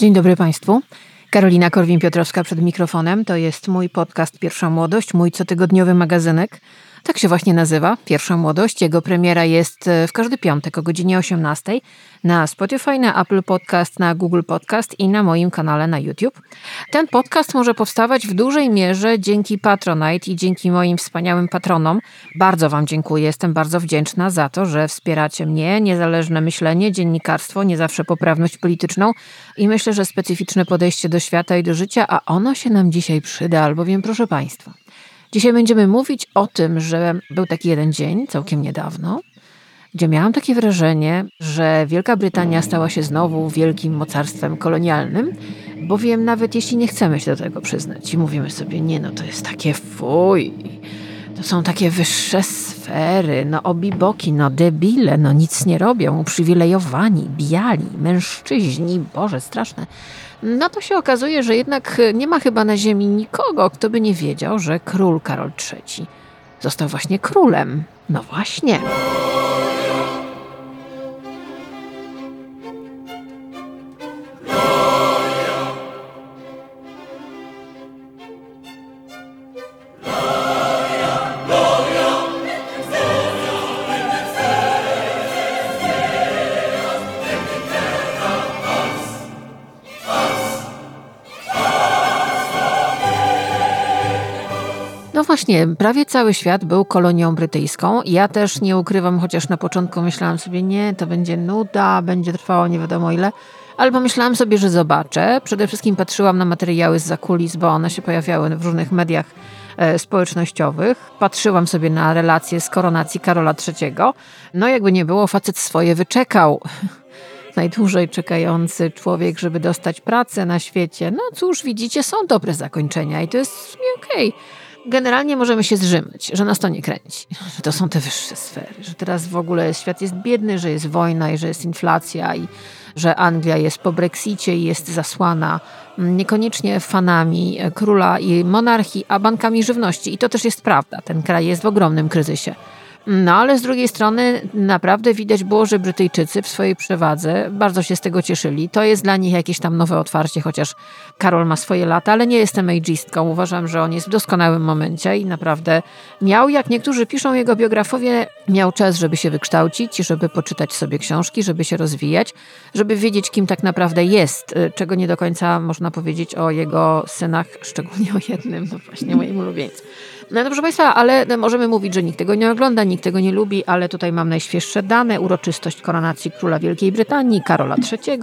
Dzień dobry Państwu. Karolina Korwin-Piotrowska przed mikrofonem. To jest mój podcast Pierwsza Młodość, mój cotygodniowy magazynek. Tak się właśnie nazywa, Pierwsza Młodość. Jego premiera jest e, w każdy piątek o godzinie 18 na Spotify, na Apple Podcast, na Google Podcast i na moim kanale na YouTube. Ten podcast może powstawać w dużej mierze dzięki Patronite i dzięki moim wspaniałym patronom. Bardzo Wam dziękuję, jestem bardzo wdzięczna za to, że wspieracie mnie, niezależne myślenie, dziennikarstwo, nie zawsze poprawność polityczną i myślę, że specyficzne podejście do świata i do życia, a ono się nam dzisiaj przyda, albowiem proszę Państwa. Dzisiaj będziemy mówić o tym, że był taki jeden dzień, całkiem niedawno, gdzie miałam takie wrażenie, że Wielka Brytania stała się znowu wielkim mocarstwem kolonialnym, bowiem nawet jeśli nie chcemy się do tego przyznać i mówimy sobie, nie no, to jest takie fuj, to są takie wyższe sfery, no obiboki, no debile, no nic nie robią, uprzywilejowani, biali, mężczyźni, Boże, straszne. No to się okazuje, że jednak nie ma chyba na ziemi nikogo, kto by nie wiedział, że król Karol III został właśnie królem. No właśnie. Właśnie, prawie cały świat był kolonią brytyjską. Ja też nie ukrywam, chociaż na początku myślałam sobie, nie, to będzie nuda, będzie trwało nie wiadomo ile. Ale pomyślałam sobie, że zobaczę. Przede wszystkim patrzyłam na materiały z zakulis, bo one się pojawiały w różnych mediach e, społecznościowych. Patrzyłam sobie na relacje z koronacji Karola III. No jakby nie było, facet swoje wyczekał. Najdłużej czekający człowiek, żeby dostać pracę na świecie. No cóż, widzicie, są dobre zakończenia i to jest w okej. Okay generalnie możemy się zrzymać, że nas to nie kręci. Że to są te wyższe sfery, że teraz w ogóle świat jest biedny, że jest wojna i że jest inflacja i że Anglia jest po Brexicie i jest zasłana niekoniecznie fanami króla i monarchii, a bankami żywności. I to też jest prawda. Ten kraj jest w ogromnym kryzysie. No ale z drugiej strony naprawdę widać było, że Brytyjczycy w swojej przewadze bardzo się z tego cieszyli. To jest dla nich jakieś tam nowe otwarcie, chociaż Karol ma swoje lata, ale nie jestem ageistką. Uważam, że on jest w doskonałym momencie i naprawdę miał, jak niektórzy piszą jego biografowie, miał czas, żeby się wykształcić, żeby poczytać sobie książki, żeby się rozwijać, żeby wiedzieć, kim tak naprawdę jest, y, czego nie do końca można powiedzieć o jego synach, szczególnie o jednym, no właśnie moim ulubieńcem. No proszę Państwa, ale możemy mówić, że nikt tego nie ogląda, nikt tego nie lubi, ale tutaj mam najświeższe dane. Uroczystość koronacji króla Wielkiej Brytanii, Karola III.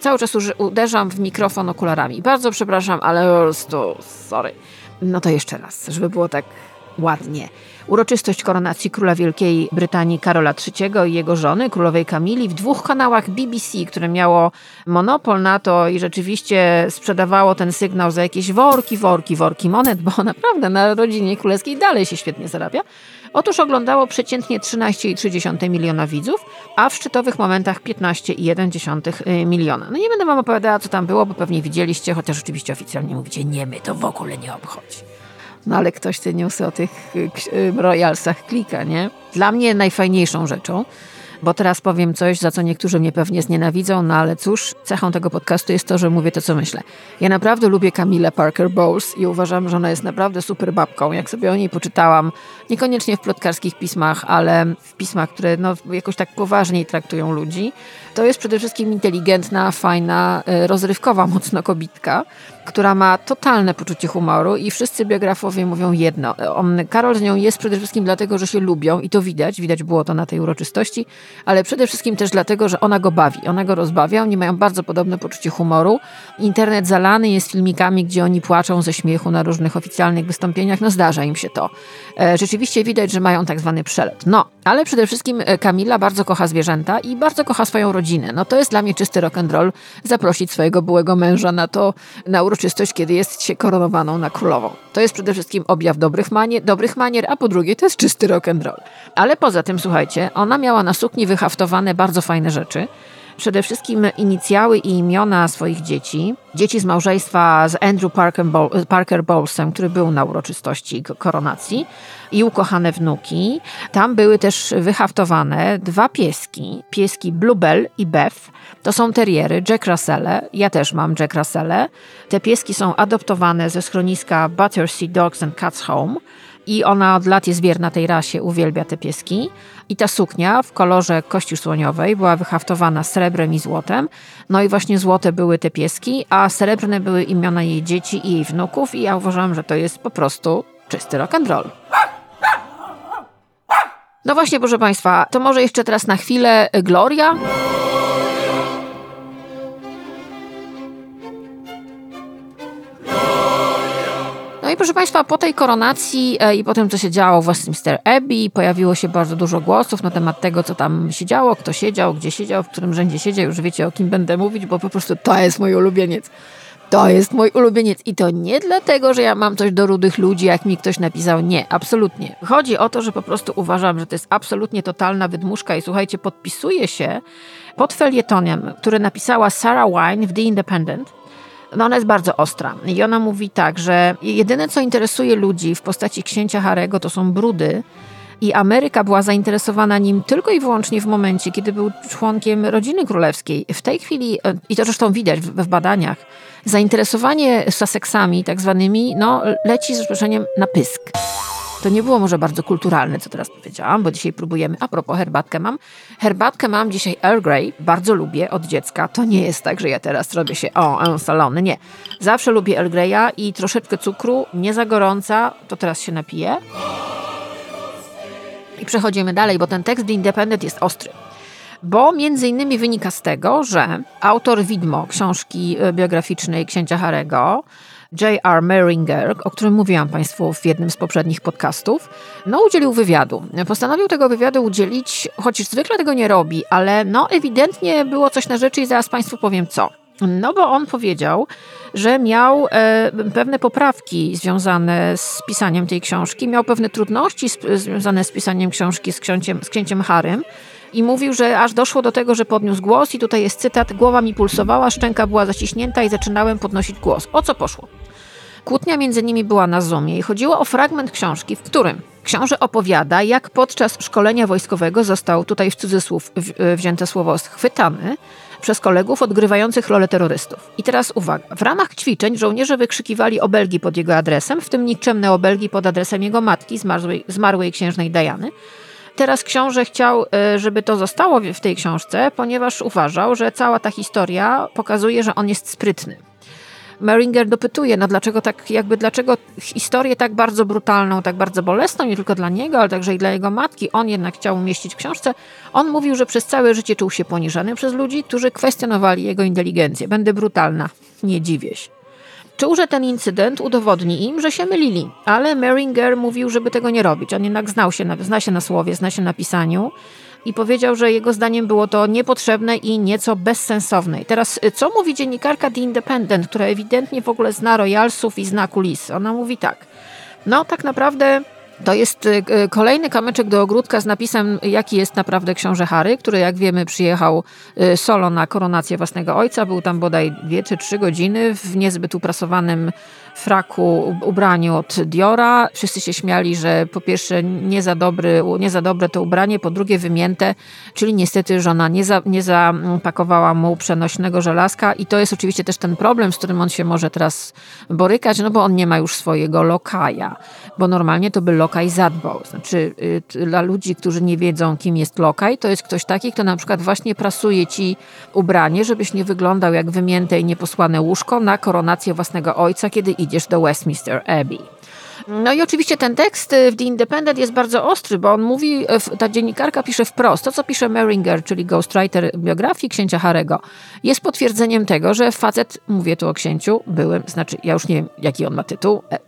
Cały czas uderzam w mikrofon okularami. Bardzo przepraszam, ale po prostu sorry. No to jeszcze raz, żeby było tak ładnie. Uroczystość koronacji króla Wielkiej Brytanii Karola III i jego żony, królowej Kamili, w dwóch kanałach BBC, które miało monopol na to i rzeczywiście sprzedawało ten sygnał za jakieś worki, worki, worki monet, bo naprawdę na rodzinie królewskiej dalej się świetnie zarabia. Otóż oglądało przeciętnie 13,3 miliona widzów, a w szczytowych momentach 15,1 y, miliona. No nie będę wam opowiadała, co tam było, bo pewnie widzieliście, chociaż oczywiście oficjalnie mówicie, nie, my to w ogóle nie obchodzi. No ale ktoś te newsy o tych y, y, royalsach klika, nie? Dla mnie najfajniejszą rzeczą bo teraz powiem coś, za co niektórzy mnie pewnie znienawidzą, no ale cóż, cechą tego podcastu jest to, że mówię to, co myślę. Ja naprawdę lubię Camille Parker Bowles i uważam, że ona jest naprawdę super babką. Jak sobie o niej poczytałam, niekoniecznie w plotkarskich pismach, ale w pismach, które no, jakoś tak poważniej traktują ludzi, to jest przede wszystkim inteligentna, fajna, e, rozrywkowa, mocno kobitka, która ma totalne poczucie humoru i wszyscy biografowie mówią jedno. On, Karol z nią jest przede wszystkim dlatego, że się lubią i to widać, widać było to na tej uroczystości, ale przede wszystkim też dlatego, że ona go bawi, ona go rozbawia, oni mają bardzo podobne poczucie humoru. Internet zalany jest filmikami, gdzie oni płaczą ze śmiechu na różnych oficjalnych wystąpieniach, no zdarza im się to. E, rzeczywiście widać, że mają tak zwany przelot. No, ale przede wszystkim e, Kamila bardzo kocha zwierzęta i bardzo kocha swoją rodzinę. No to jest dla mnie czysty rock and roll zaprosić swojego byłego męża na to, na uroczystość, kiedy jest się koronowaną na królową. To jest przede wszystkim objaw dobrych manier, dobrych manier a po drugie to jest czysty rock and roll. Ale poza tym, słuchajcie, ona miała na sukni wyhaftowane bardzo fajne rzeczy. Przede wszystkim inicjały i imiona swoich dzieci. Dzieci z małżeństwa z Andrew Parker, Bowlesem, który był na uroczystości koronacji i ukochane wnuki. Tam były też wyhaftowane dwa pieski, pieski Bluebell i Beth. To są teriery, Jack Russelle. Ja też mam Jack Russelle. Te pieski są adoptowane ze schroniska Battersea Dogs and Cats Home i ona od lat jest wierna tej rasie, uwielbia te pieski. I ta suknia w kolorze kości słoniowej była wyhaftowana srebrem i złotem. No i właśnie złote były te pieski, a srebrne były imiona jej dzieci i jej wnuków i ja uważam, że to jest po prostu czysty rock and roll. No właśnie, proszę Państwa, to może jeszcze teraz na chwilę Gloria. I proszę Państwa, po tej koronacji e, i po tym, co się działo w Westminster Abbey, pojawiło się bardzo dużo głosów na temat tego, co tam się działo, kto siedział, gdzie siedział, w którym rzędzie siedział. Już wiecie, o kim będę mówić, bo po prostu to jest mój ulubieniec. To jest mój ulubieniec i to nie dlatego, że ja mam coś do rudych ludzi, jak mi ktoś napisał. Nie, absolutnie. Chodzi o to, że po prostu uważam, że to jest absolutnie totalna wydmuszka i słuchajcie, podpisuje się pod felietonem, który napisała Sarah Wine w The Independent. No ona jest bardzo ostra i ona mówi tak, że jedyne co interesuje ludzi w postaci księcia Harego to są brudy, i Ameryka była zainteresowana nim tylko i wyłącznie w momencie, kiedy był członkiem rodziny królewskiej. W tej chwili, e, i to zresztą widać w, w badaniach, zainteresowanie Sussexami tak zwanymi no, leci z przeproszeniem na pysk. To nie było może bardzo kulturalne, co teraz powiedziałam, bo dzisiaj próbujemy. A propos, herbatkę mam. Herbatkę mam dzisiaj Earl Grey. Bardzo lubię od dziecka. To nie jest tak, że ja teraz robię się o, salony. Nie. Zawsze lubię Earl Greya i troszeczkę cukru, nie za gorąca. To teraz się napiję. I przechodzimy dalej, bo ten tekst The Independent jest ostry. Bo między innymi wynika z tego, że autor widmo książki e, biograficznej księcia Harego, J.R. Meringer, o którym mówiłam Państwu w jednym z poprzednich podcastów, no udzielił wywiadu. Postanowił tego wywiadu udzielić, chociaż zwykle tego nie robi, ale no ewidentnie było coś na rzeczy i zaraz Państwu powiem co. No bo on powiedział, że miał e, pewne poprawki związane z pisaniem tej książki, miał pewne trudności z, związane z pisaniem książki z księciem, z księciem Harym i mówił, że aż doszło do tego, że podniósł głos i tutaj jest cytat, głowa mi pulsowała, szczęka była zaciśnięta i zaczynałem podnosić głos. O co poszło? Kłótnia między nimi była na Zoomie i chodziło o fragment książki, w którym książę opowiada, jak podczas szkolenia wojskowego został, tutaj w cudzysłów wzięte słowo, schwytany przez kolegów odgrywających rolę terrorystów. I teraz uwaga. W ramach ćwiczeń żołnierze wykrzykiwali obelgi pod jego adresem, w tym nikczemne obelgi pod adresem jego matki, zmarłej, zmarłej księżnej Diany. Teraz książę chciał, e, żeby to zostało w tej książce, ponieważ uważał, że cała ta historia pokazuje, że on jest sprytny. Meringer dopytuje, no dlaczego tak, jakby dlaczego historię tak bardzo brutalną, tak bardzo bolesną, nie tylko dla niego, ale także i dla jego matki, on jednak chciał umieścić w książce. On mówił, że przez całe życie czuł się poniżany przez ludzi, którzy kwestionowali jego inteligencję. Będę brutalna, nie dziwię się. Czuł, że ten incydent udowodni im, że się mylili, ale Meringer mówił, żeby tego nie robić. On jednak znał się na, zna się na słowie, zna się na pisaniu i powiedział, że jego zdaniem było to niepotrzebne i nieco bezsensowne. I teraz, y, co mówi dziennikarka The Independent, która ewidentnie w ogóle zna royalsów i zna kulisy? Ona mówi tak. No, tak naprawdę to jest y, y, kolejny kamyczek do ogródka z napisem, jaki jest naprawdę książę Harry, który jak wiemy przyjechał solo na koronację własnego ojca. Był tam bodaj dwie czy trzy godziny w niezbyt uprasowanym fraku, ubraniu od Diora. Wszyscy się śmiali, że po pierwsze nie za, dobry, nie za dobre to ubranie, po drugie wymięte, czyli niestety żona nie, za, nie zapakowała mu przenośnego żelazka i to jest oczywiście też ten problem, z którym on się może teraz borykać, no bo on nie ma już swojego lokaja, bo normalnie to by lokaj zadbał. Znaczy y, dla ludzi, którzy nie wiedzą, kim jest lokaj, to jest ktoś taki, kto na przykład właśnie prasuje ci ubranie, żebyś nie wyglądał jak wymięte i nieposłane łóżko na koronację własnego ojca, kiedy idziesz do Westminster Abbey. No i oczywiście ten tekst y, w The Independent jest bardzo ostry, bo on mówi, y, ta dziennikarka pisze wprost, to co pisze Meringer, czyli ghostwriter biografii księcia Harego, jest potwierdzeniem tego, że facet, mówię tu o księciu, byłem, znaczy ja już nie wiem jaki on ma tytuł, e,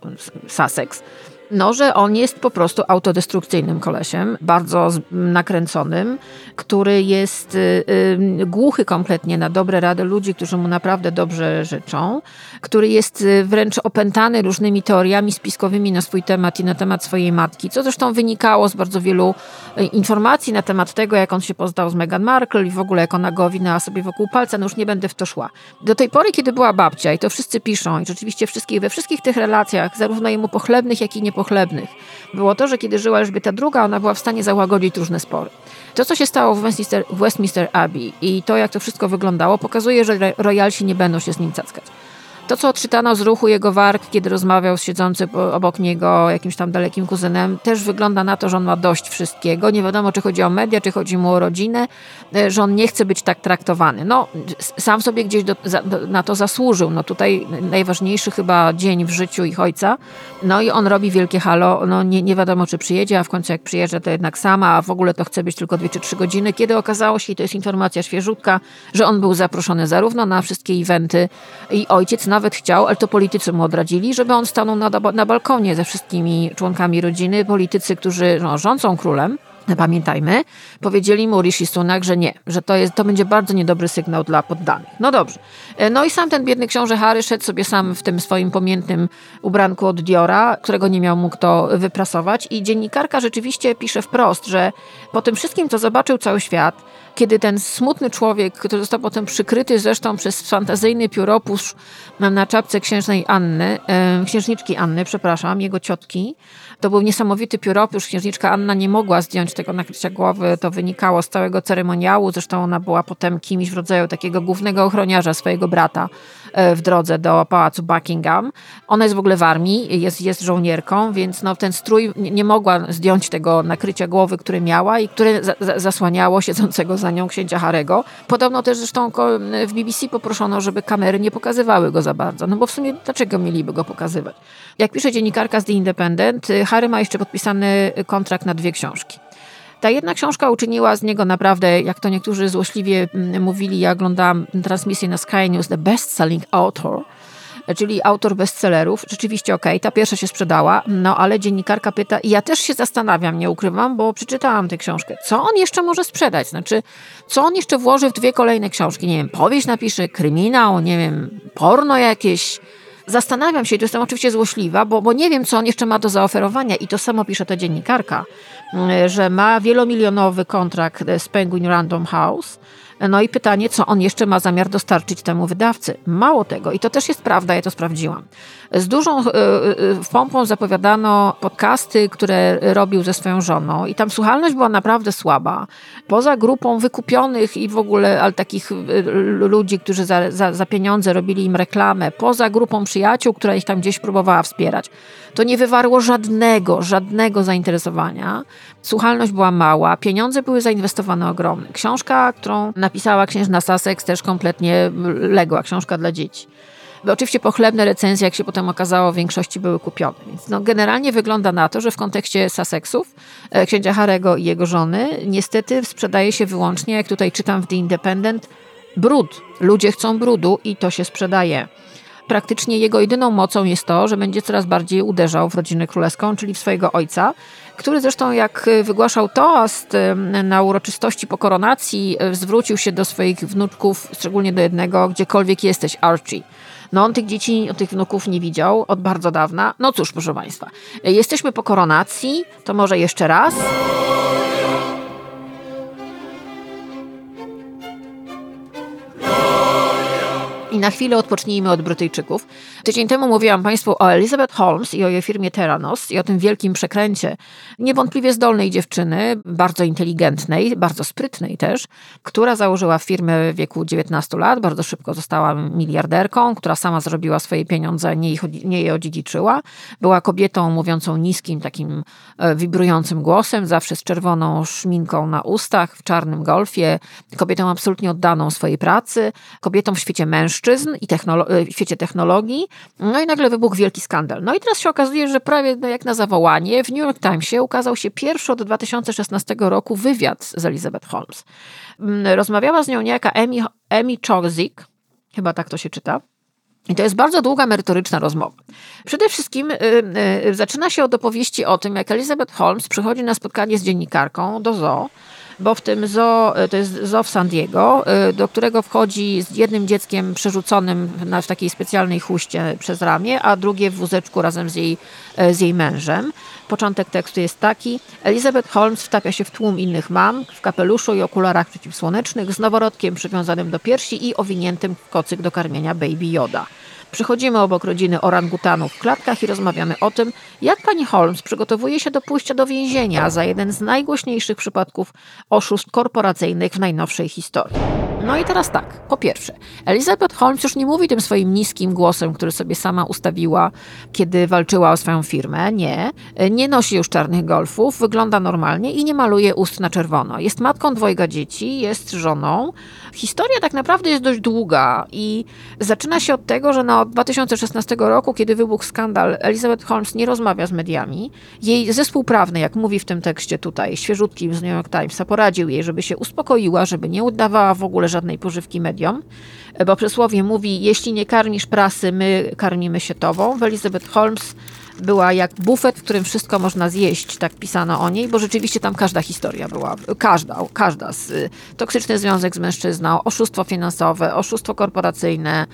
Sussex, No, że on jest po prostu autodestrukcyjnym kolesiem, bardzo nakręconym, który jest y, y, głuchy kompletnie na dobre rady ludzi, którzy mu naprawdę dobrze życzą, który jest y, wręcz opętany różnymi teoriami spiskowymi na swój temat i na temat swojej matki, co zresztą wynikało z bardzo wielu y, informacji na temat tego, jak on się poznał z Meghan Markle i w ogóle jak ona go owinęła sobie wokół palca, no już nie będę w to szła. Do tej pory, kiedy była babcia i to wszyscy piszą i rzeczywiście wszystkich, we wszystkich tych relacjach, zarówno jemu pochlebnych, jak i niepochlebnych, było to, że kiedy żyła Elżbieta II, ona była w stanie załagodzić różne spory. To, co się stało w Westminster, Westminster Abbey i to, jak to wszystko wyglądało, pokazuje, że royalsi nie będą się z nim cackać. To, co odczytano z ruchu jego warg, kiedy rozmawiał z siedzący obok niego jakimś tam dalekim kuzynem, też wygląda na to, że on ma dość wszystkiego. Nie wiadomo, czy chodzi o media, czy chodzi mu o rodzinę, e, że on nie chce być tak traktowany. No, sam sobie gdzieś do, do, na to zasłużył. No tutaj najważniejszy chyba dzień w życiu ich ojca. No i on robi wielkie halo. No nie, nie wiadomo, czy przyjedzie, a w końcu jak przyjeżdża, to jednak sama, a w ogóle to chce być tylko dwie czy trzy godziny. Kiedy okazało się, i to jest informacja świeżutka, że on był zaproszony zarówno na wszystkie eventy i ojciec na nawet chciał, ale to politycy mu odradzili, żeby on stanął na, na balkonie ze wszystkimi członkami rodziny. Politycy, którzy no, rządzą królem, pamiętajmy, powiedzieli mu Rishi Sunak, że nie, że to, jest, to będzie bardzo niedobry sygnał dla poddanych. No dobrze. E, no i sam ten biedny książę Harry szedł sobie sam w tym swoim pamiętnym ubranku od Diora, którego nie miał mu kto wyprasować i dziennikarka rzeczywiście pisze wprost, że po tym wszystkim, co zobaczył cały świat, kiedy ten smutny człowiek, który został potem przykryty zresztą przez fantazyjny pióropusz na czapce księżnej Anny, księżniczki Anny, przepraszam, jego ciotki, to był niesamowity pióropusz. Księżniczka Anna nie mogła zdjąć tego nakrycia głowy. To wynikało z całego ceremoniału. Zresztą ona była potem kimś w rodzaju takiego głównego ochroniarza swojego brata w drodze do pałacu Buckingham. Ona jest w ogóle w armii, jest, jest żołnierką, więc no, ten strój nie mogła zdjąć tego nakrycia głowy, które miała i które za, za, zasłaniało siedzącego za nią księcia Harego. Podobno też zresztą w BBC poproszono, żeby kamery nie pokazywały go za bardzo, no bo w sumie dlaczego mieliby go pokazywać? Jak pisze dziennikarka z The Independent, Harry ma jeszcze podpisany kontrakt na dwie książki. Ta jedna książka uczyniła z niego naprawdę, jak to niektórzy złośliwie mm, mówili, ja oglądałam transmisję na Sky News, the best-selling author, czyli autor bestsellerów. Rzeczywiście okej, okay, ta pierwsza się sprzedała, no ale dziennikarka pyta, i ja też się zastanawiam, nie ukrywam, bo przeczytałam tę książkę. Co on jeszcze może sprzedać? Znaczy, co on jeszcze włoży w dwie kolejne książki? Nie wiem, powieść napisze, kryminał, nie wiem, porno jakieś Zastanawiam się, i tu jestem oczywiście złośliwa, bo, bo nie wiem, co on jeszcze ma do zaoferowania i to samo pisze ta dziennikarka, mm, że ma wielomilionowy kontrakt z Penguin Random House, no i pytanie, co on jeszcze ma zamiar dostarczyć temu wydawcy. Mało tego, i to też jest prawda, ja to sprawdziłam. Z dużą e, e, pompą zapowiadano podcasty, które robił ze swoją żoną i tam słuchalność była naprawdę słaba. Poza grupą wykupionych i w ogóle ale takich e, ludzi, którzy za, za, za pieniądze robili im reklamę, poza grupą przyjaciół, która ich tam gdzieś próbowała wspierać, to nie wywarło żadnego, żadnego zainteresowania. Słuchalność była mała, pieniądze były zainwestowane ogromne. Książka, którą napisała księżna Sussex, też kompletnie legła, książka dla dzieci. Oczywiście pochlebne recenzje, jak się potem okazało, w większości były kupione. Więc no, generalnie wygląda na to, że w kontekście Sussexów, e, księcia Harego i jego żony, niestety sprzedaje się wyłącznie, jak tutaj czytam w The Independent, brud. Ludzie chcą brudu i to się sprzedaje praktycznie jego jedyną mocą jest to, że będzie coraz bardziej uderzał w rodzinę królewską, czyli w swojego ojca, który zresztą jak wygłaszał toast na uroczystości po koronacji, e, zwrócił się do swoich wnuczków, szczególnie do jednego, gdziekolwiek jesteś, Archie. No on tych dzieci, tych wnuków nie widział od bardzo dawna. No cóż, proszę Państwa, e, jesteśmy po koronacji, to może jeszcze raz. I na chwilę odpocznijmy od Brytyjczyków. Tydzień temu mówiłam Państwu o Elizabeth Holmes i o jej firmie Terranos i o tym wielkim przekręcie niewątpliwie zdolnej dziewczyny, bardzo inteligentnej, bardzo sprytnej też, która założyła firmę w wieku 19 lat, bardzo szybko została miliarderką, która sama zrobiła swoje pieniądze, nie, ich, nie je odziedziczyła. Była kobietą mówiącą niskim, takim e, wibrującym głosem, zawsze z czerwoną szminką na ustach, w czarnym golfie, kobietą absolutnie oddaną swojej pracy, kobietą w świecie mężczyzn, mężczyzn i technolo- e, w świecie technologii. No i nagle wybuchł wielki skandal. No i teraz się okazuje, że prawie no jak na zawołanie w New York Timesie ukazał się pierwszy od 2016 roku wywiad z Elizabeth Holmes. Mm, rozmawiała z nią niejaka Amy, Amy Chozik, chyba tak to się czyta, I to jest bardzo długa, merytoryczna rozmowa. Przede wszystkim y, y, zaczyna się od opowieści o tym, jak Elizabeth Holmes przychodzi na spotkanie z dziennikarką do zoo, bo w tym zoo, y, to jest zoo w San Diego, y, do którego wchodzi z jednym dzieckiem przerzuconym na, w takiej specjalnej chuście przez ramię, a drugie w wózeczku razem z jej, y, z jej mężem. Początek tekstu jest taki. Elizabeth Holmes wtapia się w tłum innych mam, w kapeluszu i okularach przeciwsłonecznych, z noworodkiem przywiązanym do piersi i owiniętym w kocyk do karmienia Baby Yoda. Przychodzimy obok rodziny orangutanów w klatkach i rozmawiamy o tym, jak pani Holmes przygotowuje się do pójścia do więzienia za jeden z najgłośniejszych przypadków oszustw korporacyjnych w najnowszej historii. No i teraz tak, po pierwsze, Elizabeth Holmes już nie mówi tym swoim niskim głosem, który sobie sama ustawiła, kiedy walczyła o swoją firmę. Nie, nie nosi już czarnych golfów, wygląda normalnie i nie maluje ust na czerwono. Jest matką dwojga dzieci, jest żoną. Historia tak naprawdę jest dość długa i zaczyna się od tego, że na od 2016 roku, kiedy wybuchł skandal, Elizabeth Holmes nie rozmawia z mediami. Jej zespół prawny, jak mówi w tym tekście tutaj, świeżutkim z New York Timesa, poradził jej, żeby się uspokoiła, żeby nie udawała w ogóle żadnej pożywki mediom, bo przysłowie mówi, jeśli nie karmisz prasy, my karmimy się tobą. W Elizabeth Holmes była jak bufet, w którym wszystko można zjeść, tak pisano o niej, bo rzeczywiście tam każda historia była, każda, każda. Z, toksyczny związek z mężczyzną, oszustwo finansowe, oszustwo korporacyjne,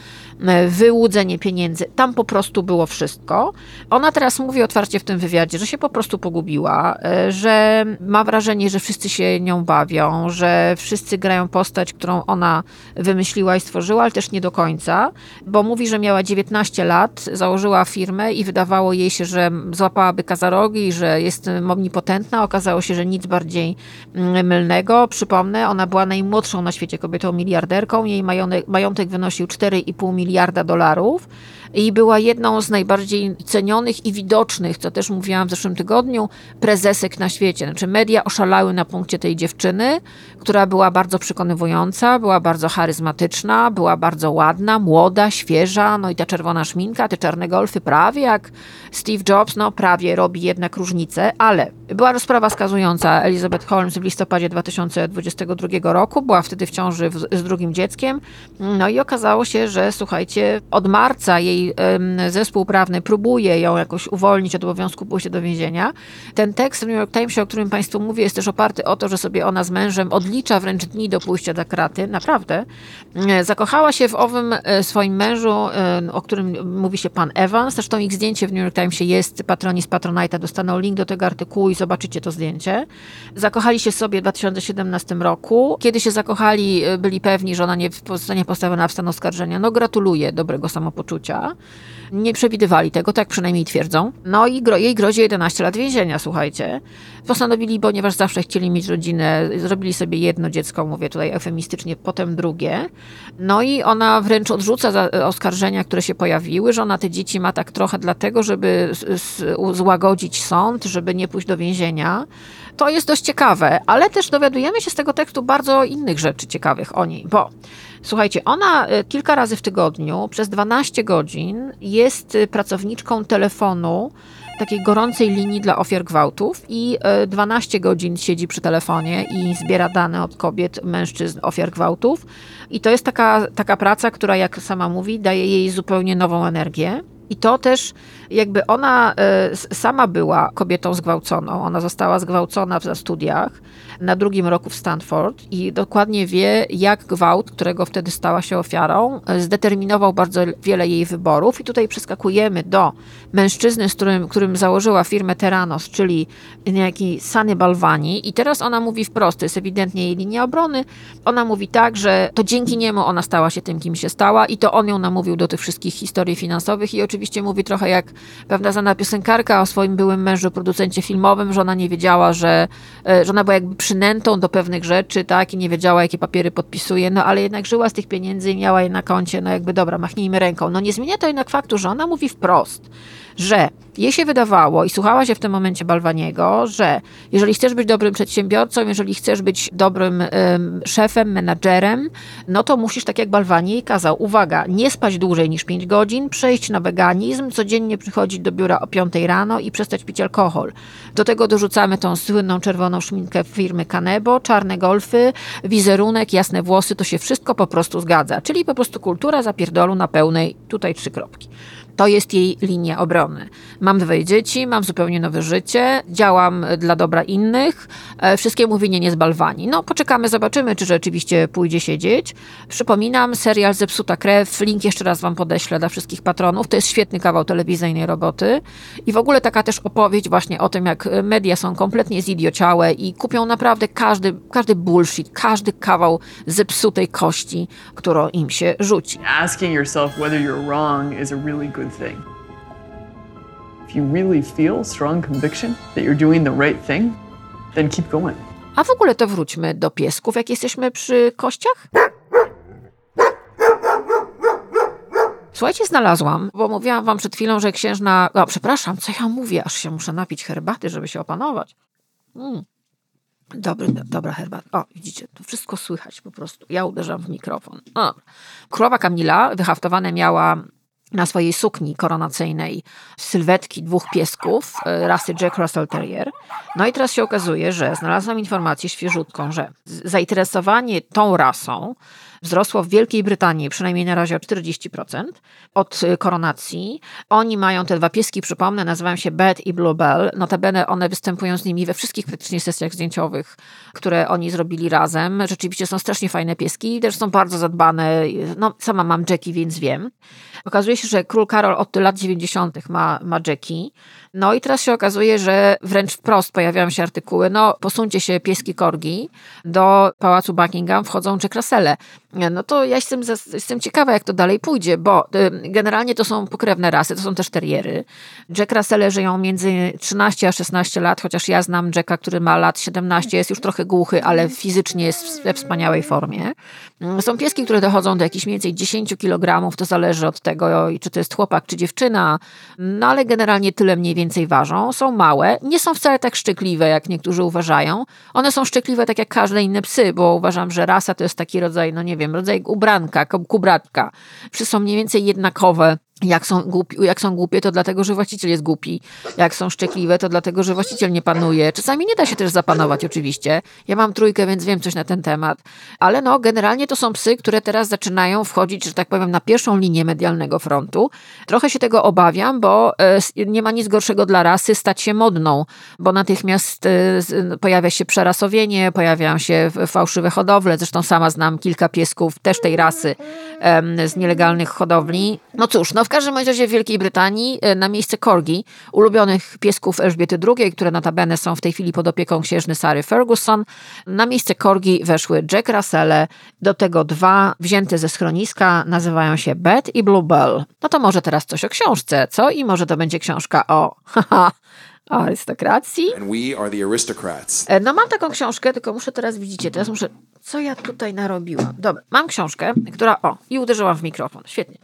wyłudzenie pieniędzy, tam po prostu było wszystko. Ona teraz mówi otwarcie w tym wywiadzie, że się po prostu pogubiła, y, że ma wrażenie, że wszyscy się nią bawią, że wszyscy grają postać, którą ona wymyśliła i stworzyła, ale też nie do końca, bo mówi, że miała 19 lat, założyła firmę i wydawało jej się, że złapałaby kazarogi, że jest omnipotentna. Okazało się, że nic bardziej mm, mylnego. Przypomnę, ona była najmłodszą na świecie kobietą miliarderką. Jej majątek, majątek wynosił 4,5 miliarda dolarów i była jedną z najbardziej cenionych i widocznych, co też mówiłam w zeszłym tygodniu, prezesek na świecie. Znaczy media oszalały na punkcie tej dziewczyny, która była bardzo przekonywująca, była bardzo charyzmatyczna, była bardzo ładna, młoda, świeża, no i ta czerwona szminka, te czarne golfy, prawie jak Steve Jobs, no prawie robi jednak różnicę, ale była rozprawa skazująca Elizabeth Holmes w listopadzie 2022 roku, była wtedy w ciąży z drugim dzieckiem, no i okazało się, że słuchajcie, od marca jej zespół prawny próbuje ją jakoś uwolnić od obowiązku pójścia do więzienia. Ten tekst w New York Timesie, o którym Państwu mówię, jest też oparty o to, że sobie ona z mężem odlicza wręcz dni do pójścia za kraty. Naprawdę. E, zakochała się w owym e, swoim mężu, e, o którym mówi się pan Evans. Zresztą ich zdjęcie w New York Timesie jest. Patroni z Patronite'a dostaną link do tego artykułu i zobaczycie to zdjęcie. Zakochali się sobie w 2017 roku. Kiedy się zakochali, byli pewni, że ona nie zostanie postawiona w stan oskarżenia. No gratuluję dobrego samopoczucia. Nie przewidywali tego, tak przynajmniej twierdzą. No i gro, jej grozi 11 lat więzienia, słuchajcie. Postanowili, ponieważ zawsze chcieli mieć rodzinę, zrobili sobie jedno dziecko, mówię tutaj eufemistycznie, potem drugie. No i ona wręcz odrzuca oskarżenia, które się pojawiły, że ona te dzieci ma tak trochę dlatego, żeby złagodzić sąd, żeby nie pójść do więzienia. To jest dość ciekawe, ale też dowiadujemy się z tego tekstu bardzo innych rzeczy ciekawych o niej, bo Słuchajcie, ona e, kilka razy w tygodniu przez 12 godzin jest e, pracowniczką telefonu takiej gorącej linii dla ofiar gwałtów i 12 e, godzin siedzi przy telefonie i zbiera dane od kobiet, mężczyzn, ofiar gwałtów. I to jest taka, taka praca, która, jak sama mówi, daje jej zupełnie nową energię. I to też jakby ona sama była kobietą zgwałconą. Ona została zgwałcona w studiach na drugim roku w Stanford i dokładnie wie, jak gwałt, którego wtedy stała się ofiarą, zdeterminował bardzo wiele jej wyborów. I tutaj przeskakujemy do mężczyzny, z którym, którym założyła firmę Terranos, czyli niejaki Sany Balwani. I teraz ona mówi wprost, to jest ewidentnie jej linia obrony. Ona mówi tak, że to dzięki niemu ona stała się tym, kim się stała i to on ją namówił do tych wszystkich historii finansowych i oczywiście mówi trochę jak pewna znana piosenkarka o swoim byłym mężu, producencie filmowym, że ona nie wiedziała, że, że ona była jakby przynętą do pewnych rzeczy, tak, i nie wiedziała, jakie papiery podpisuje, no ale jednak żyła z tych pieniędzy i miała je na koncie, no jakby dobra, machnijmy ręką. No nie zmienia to jednak faktu, że ona mówi wprost, że jej się wydawało i słuchała się w tym momencie Balwaniego, że jeżeli chcesz być dobrym przedsiębiorcą, jeżeli chcesz być dobrym szefem, menadżerem, no to musisz, tak jak Balwani jej kazał, uwaga, nie spać dłużej niż 5 godzin, przejść na wegan organizm, codziennie przychodzić do biura o 5 rano i przestać pić alkohol. Do tego dorzucamy tą słynną czerwoną szminkę firmy Canebo, czarne golfy, wizerunek, jasne włosy, to się wszystko po prostu zgadza. Czyli po prostu kultura zapierdolu na pełnej, tutaj trzy kropki. To jest jej linia obrony. Mam dwoje dzieci, mam zupełnie nowe życie, działam dla dobra innych, e, wszystkiemu winien jest Balwani. No, poczekamy, zobaczymy, czy rzeczywiście pójdzie siedzieć. Przypominam, serial Zepsuta krew, link jeszcze raz wam podeślę dla wszystkich patronów. To jest świetny kawał telewizyjnej roboty i w ogóle taka też opowieść właśnie o tym, jak media są kompletnie zidiociałe i kupią naprawdę każdy, każdy bullshit, każdy kawał zepsutej kości, którą im się rzuci. Asking yourself whether you're wrong is a really good good thing. If you really feel strong conviction that you're doing the right thing, then keep going. A w ogóle to wróćmy do piesków, jak jesteśmy przy kościach. Słuchajcie, znalazłam, bo mówiłam wam przed chwilą, że księżna... O, przepraszam, co ja mówię? Aż się muszę napić herbaty, żeby się opanować. Mm. Dobry, do, dobra herbata. O, widzicie, to wszystko słychać po prostu. Ja uderzam w mikrofon. O. Królowa Kamila wyhaftowane miała na swojej sukni koronacyjnej sylwetki dwóch piesków e, rasy Jack Russell Terrier. No i teraz się okazuje, że znalazłam informację świeżutką, że zainteresowanie tą rasą wzrosło w Wielkiej Brytanii przynajmniej na razie o 40% od y, koronacji. Oni mają te dwa pieski, przypomnę, nazywają się Bed i Bluebell. Notabene one występują z nimi we wszystkich praktycznie sesjach zdjęciowych, które oni zrobili razem. Rzeczywiście są strasznie fajne pieski, też są bardzo zadbane. No, sama mam Jackie, więc wiem. Okazuje się, że król Karol od lat 90. ma, ma Jackie. No i teraz się okazuje, że wręcz wprost pojawiają się artykuły, no posuńcie się pieski korgi, do pałacu Buckingham wchodzą Jack. No to ja jestem, jestem ciekawa, jak to dalej pójdzie, bo y, generalnie to są pokrewne rasy, to są też teriery. Jack Russelle żyją między 13 a 16 lat, chociaż ja znam Jacka, który ma lat 17, jest już trochę głuchy, ale fizycznie jest we wspaniałej formie. Mm, są pieski, które dochodzą do jakichś mniej więcej 10 kg, to zależy od tego, czy to jest chłopak, czy dziewczyna, no ale generalnie tyle mniej więcej ważą. Są małe, nie są wcale tak szczekliwe, jak niektórzy uważają. One są szczekliwe tak jak każde inne psy, bo uważam, że rasa to jest taki rodzaj, no nie wiem, rodzaj ubranka, kubratka. Są mniej więcej jednakowe jak są, głupi, jak są głupie, to dlatego, że właściciel jest głupi. Jak są szczekliwe, to dlatego, że właściciel nie panuje. Czasami nie da się też zapanować, oczywiście. Ja mam trójkę, więc wiem coś na ten temat. Ale no, generalnie to są psy, które teraz zaczynają wchodzić, że tak powiem, na pierwszą linię medialnego frontu. Trochę się tego obawiam, bo e, nie ma nic gorszego dla rasy stać się modną, bo natychmiast e, pojawia się przerasowienie, pojawiają się fałszywe hodowle. Zresztą sama znam kilka piesków też tej rasy z nielegalnych hodowli. No cóż, no w każdym razie w Wielkiej Brytanii e, na miejsce korgi, ulubionych piesków Elżbiety II, które notabene są w tej chwili pod opieką księżny Sary Ferguson, na miejsce korgi weszły Jack Russelle, do tego dwa wzięte ze schroniska, nazywają się Bet i Bluebell. No to może teraz coś o książce, co? I może to będzie książka o... Haha, arystokracji. E, no mam taką książkę, tylko muszę teraz, widzicie, teraz muszę, co ja tutaj narobiłam. Dobra, mam książkę, która, o, i uderzyłam w mikrofon, świetnie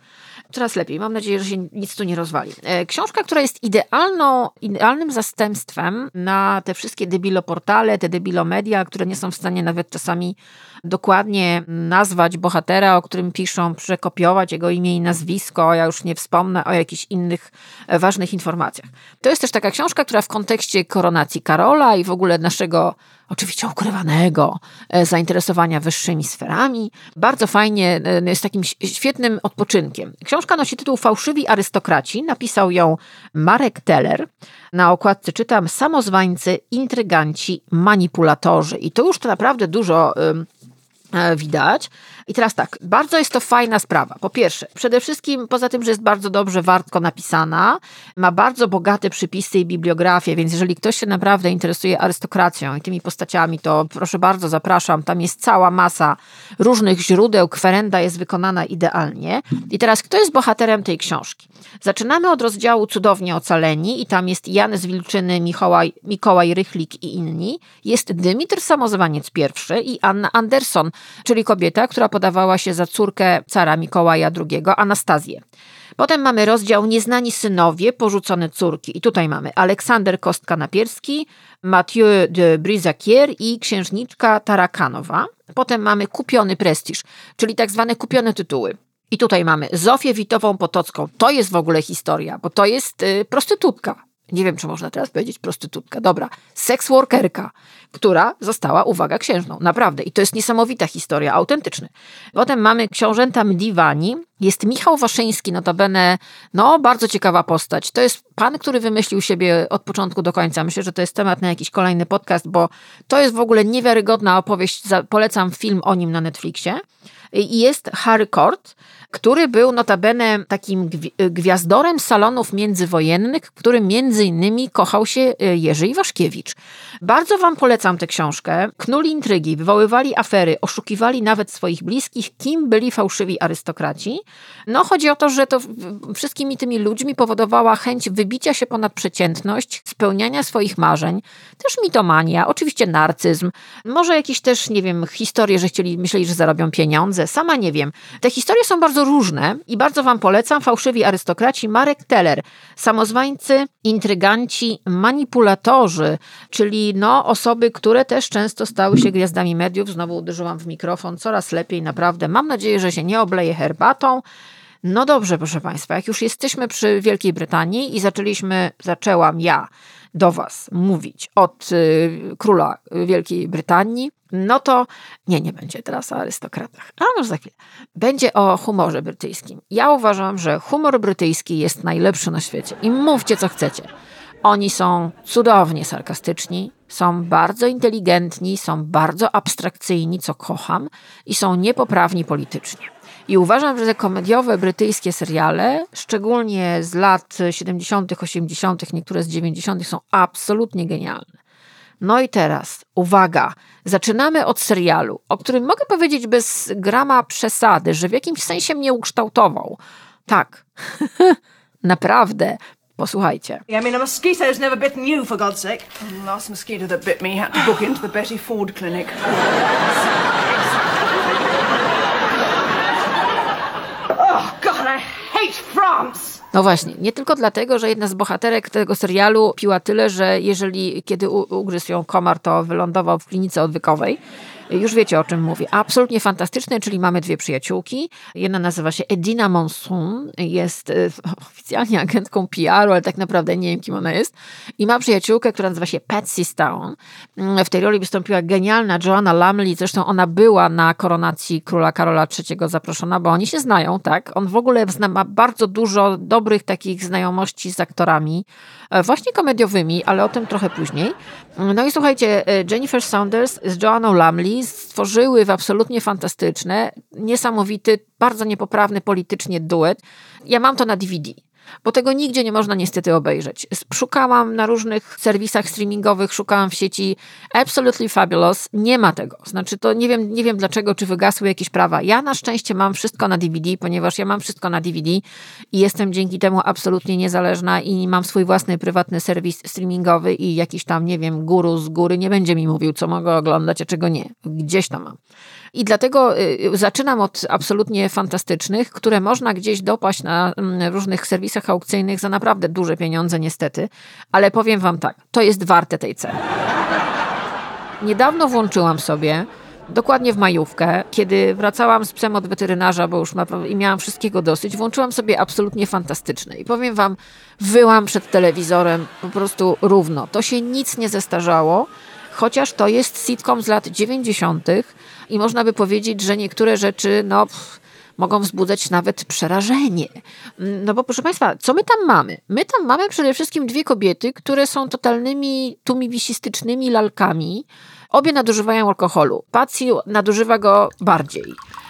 coraz lepiej. Mam nadzieję, że się nic tu nie rozwali. E, książka, która jest idealną, idealnym zastępstwem na te wszystkie debiloportale, te debilomedia, które nie są w stanie nawet czasami dokładnie nazwać bohatera, o którym piszą, przekopiować jego imię i nazwisko, ja już nie wspomnę o jakichś innych e, ważnych informacjach. To jest też taka książka, która w kontekście koronacji Karola i w ogóle naszego oczywiście ukrywanego e, zainteresowania wyższymi sferami. Bardzo fajnie, e, jest takim świetnym odpoczynkiem. Książka nosi tytuł Fałszywi arystokraci. Napisał ją Marek Teller. Na okładce czytam samozwańcy, intryganci, manipulatorzy. I to już to naprawdę dużo E, widać. I teraz tak, bardzo jest to fajna sprawa. Po pierwsze, przede wszystkim poza tym, że jest bardzo dobrze wartko napisana, ma bardzo bogate przypisy i bibliografię, więc jeżeli ktoś się naprawdę interesuje arystokracją i tymi postaciami, to proszę bardzo, zapraszam. Tam jest cała masa różnych źródeł, kwerenda jest wykonana idealnie. I teraz, kto jest bohaterem tej książki? Zaczynamy od rozdziału Cudownie Ocaleni i tam jest Jan z Wilczyny, Mikołaj, Mikołaj Rychlik i inni. Jest Dymitr Samozwaniec I i Anna Anderson, czyli kobieta, która podawała się za córkę cara Mikołaja II, Anastazję. Potem mamy rozdział Nieznani synowie, porzucone córki. I tutaj mamy Aleksander Kostka-Napierski, Mathieu de Brizakier i księżniczka Tarakanowa. Potem mamy kupiony prestiż, czyli tak zwane kupione tytuły. I tutaj mamy Zofię Witową Potocką. To jest w ogóle historia, bo to jest y, prostytutka. Nie wiem, czy można teraz powiedzieć prostytutka. Dobra, seks workerka, która została, uwaga, księżną. Naprawdę. I to jest niesamowita historia, autentyczny. Potem mamy książęta Mdiwani. Jest Michał Waszyński, notabene, no, bardzo ciekawa postać. To jest pan, który wymyślił siebie od początku do końca. Myślę, że to jest temat na jakiś kolejny podcast, bo to jest w ogóle niewiarygodna opowieść. Polecam film o nim na Netflixie. I jest Harry Court, który był notabene takim gwiazdorem salonów międzywojennych, w którym między innymi kochał się e, Jerzy Iwaszkiewicz. Bardzo wam polecam tę książkę. Knuli intrygi, wywoływali afery, oszukiwali nawet swoich bliskich, kim byli fałszywi arystokraci. No chodzi o to, że to wszystkimi tymi ludźmi powodowała chęć wybicia się ponad przeciętność, spełniania swoich marzeń, też mitomania, oczywiście narcyzm, może jakieś też, nie wiem, historie, że chcieli, myśleli, że zarobią pieniądze, sama nie wiem. Te historie są bardzo różne i bardzo wam polecam. Fałszywi arystokraci, Marek Teller, samozwańcy, intryganci, manipulatorzy, czyli no, osoby, które też często stały się gwiazdami mediów. Znowu uderzyłam w mikrofon, coraz lepiej, naprawdę. Mam nadzieję, że się nie obleję herbatą. No dobrze, proszę Państwa, jak już jesteśmy przy Wielkiej Brytanii i zaczęliśmy, zaczęłam ja do Was mówić od y, króla Wielkiej Brytanii, no to nie, nie będzie teraz o arystokratach, a może za chwilę. Będzie o humorze brytyjskim. Ja uważam, że humor brytyjski jest najlepszy na świecie i mówcie co chcecie. Oni są cudownie sarkastyczni, są bardzo inteligentni, są bardzo abstrakcyjni, co kocham, i są niepoprawni politycznie. I uważam, że te komediowe brytyjskie seriale, szczególnie z lat 70., 80., niektóre z 90., są absolutnie genialne. No i teraz, uwaga, zaczynamy od serialu, o którym mogę powiedzieć bez grama przesady, że w jakimś sensie mnie ukształtował. Tak, naprawdę. Posłuchajcie. I mean, a mosquito's never bitten you, for God's sake. The last mosquito that bit me had to book into the Betty Ford clinic. Oh, God, I hate France! No właśnie, nie tylko dlatego, że jedna z bohaterek tego serialu piła tyle, że jeżeli kiedy ugryzł ją komar, to wylądował w klinice odwykowej. Już wiecie o czym mówię. Absolutnie fantastyczne, czyli mamy dwie przyjaciółki. Jedna nazywa się Edina Monsoon, jest e, oficjalnie agentką PR-u, ale tak naprawdę nie wiem, kim ona jest. I ma przyjaciółkę, która nazywa się Patsy Stone. Mm, w tej roli wystąpiła genialna Joanna Lumley, zresztą ona była na koronacji króla Karola III zaproszona, bo oni się znają, tak? On w ogóle zna, ma bardzo dużo dobrych takich znajomości z aktorami, e, właśnie komediowymi, ale o tym trochę później. No i słuchajcie, e, Jennifer Saunders z Joanną Lumley stworzyły w absolutnie fantastyczne, niesamowity, bardzo niepoprawny politycznie duet. Ja mam to na DVD bo tego nigdzie nie można niestety obejrzeć. Szukałam na różnych serwisach streamingowych, szukałam w sieci Absolutely Fabulous, nie ma tego. Znaczy to nie wiem, nie wiem dlaczego, czy wygasły jakieś prawa. Ja na szczęście mam wszystko na DVD, ponieważ ja mam wszystko na DVD i jestem dzięki temu absolutnie niezależna i mam swój własny prywatny serwis streamingowy i jakiś tam, nie wiem, guru z góry nie będzie mi mówił, co mogę oglądać, a czego nie. Gdzieś tam mam. I dlatego y, zaczynam od absolutnie fantastycznych, które można gdzieś dopaść na mm, różnych serwisach aukcyjnych za naprawdę duże pieniądze, niestety. Ale powiem Wam tak, to jest warte tej ceny. Niedawno włączyłam sobie dokładnie w majówkę, kiedy wracałam z psem od weterynarza, bo już naprawdę i miałam wszystkiego dosyć, włączyłam sobie absolutnie fantastyczne. I powiem wam, wyłam przed telewizorem po prostu równo. To się nic nie zestarzało, chociaż to jest sitcom z lat 90. i można by powiedzieć, że niektóre rzeczy, no. Pff, mogą wzbudzać nawet przerażenie. No bo proszę Państwa, co my tam mamy? My tam mamy przede wszystkim dwie kobiety, które są totalnymi tumiwisistycznymi lalkami. Obie nadużywają alkoholu. Patsy nadużywa go bardziej.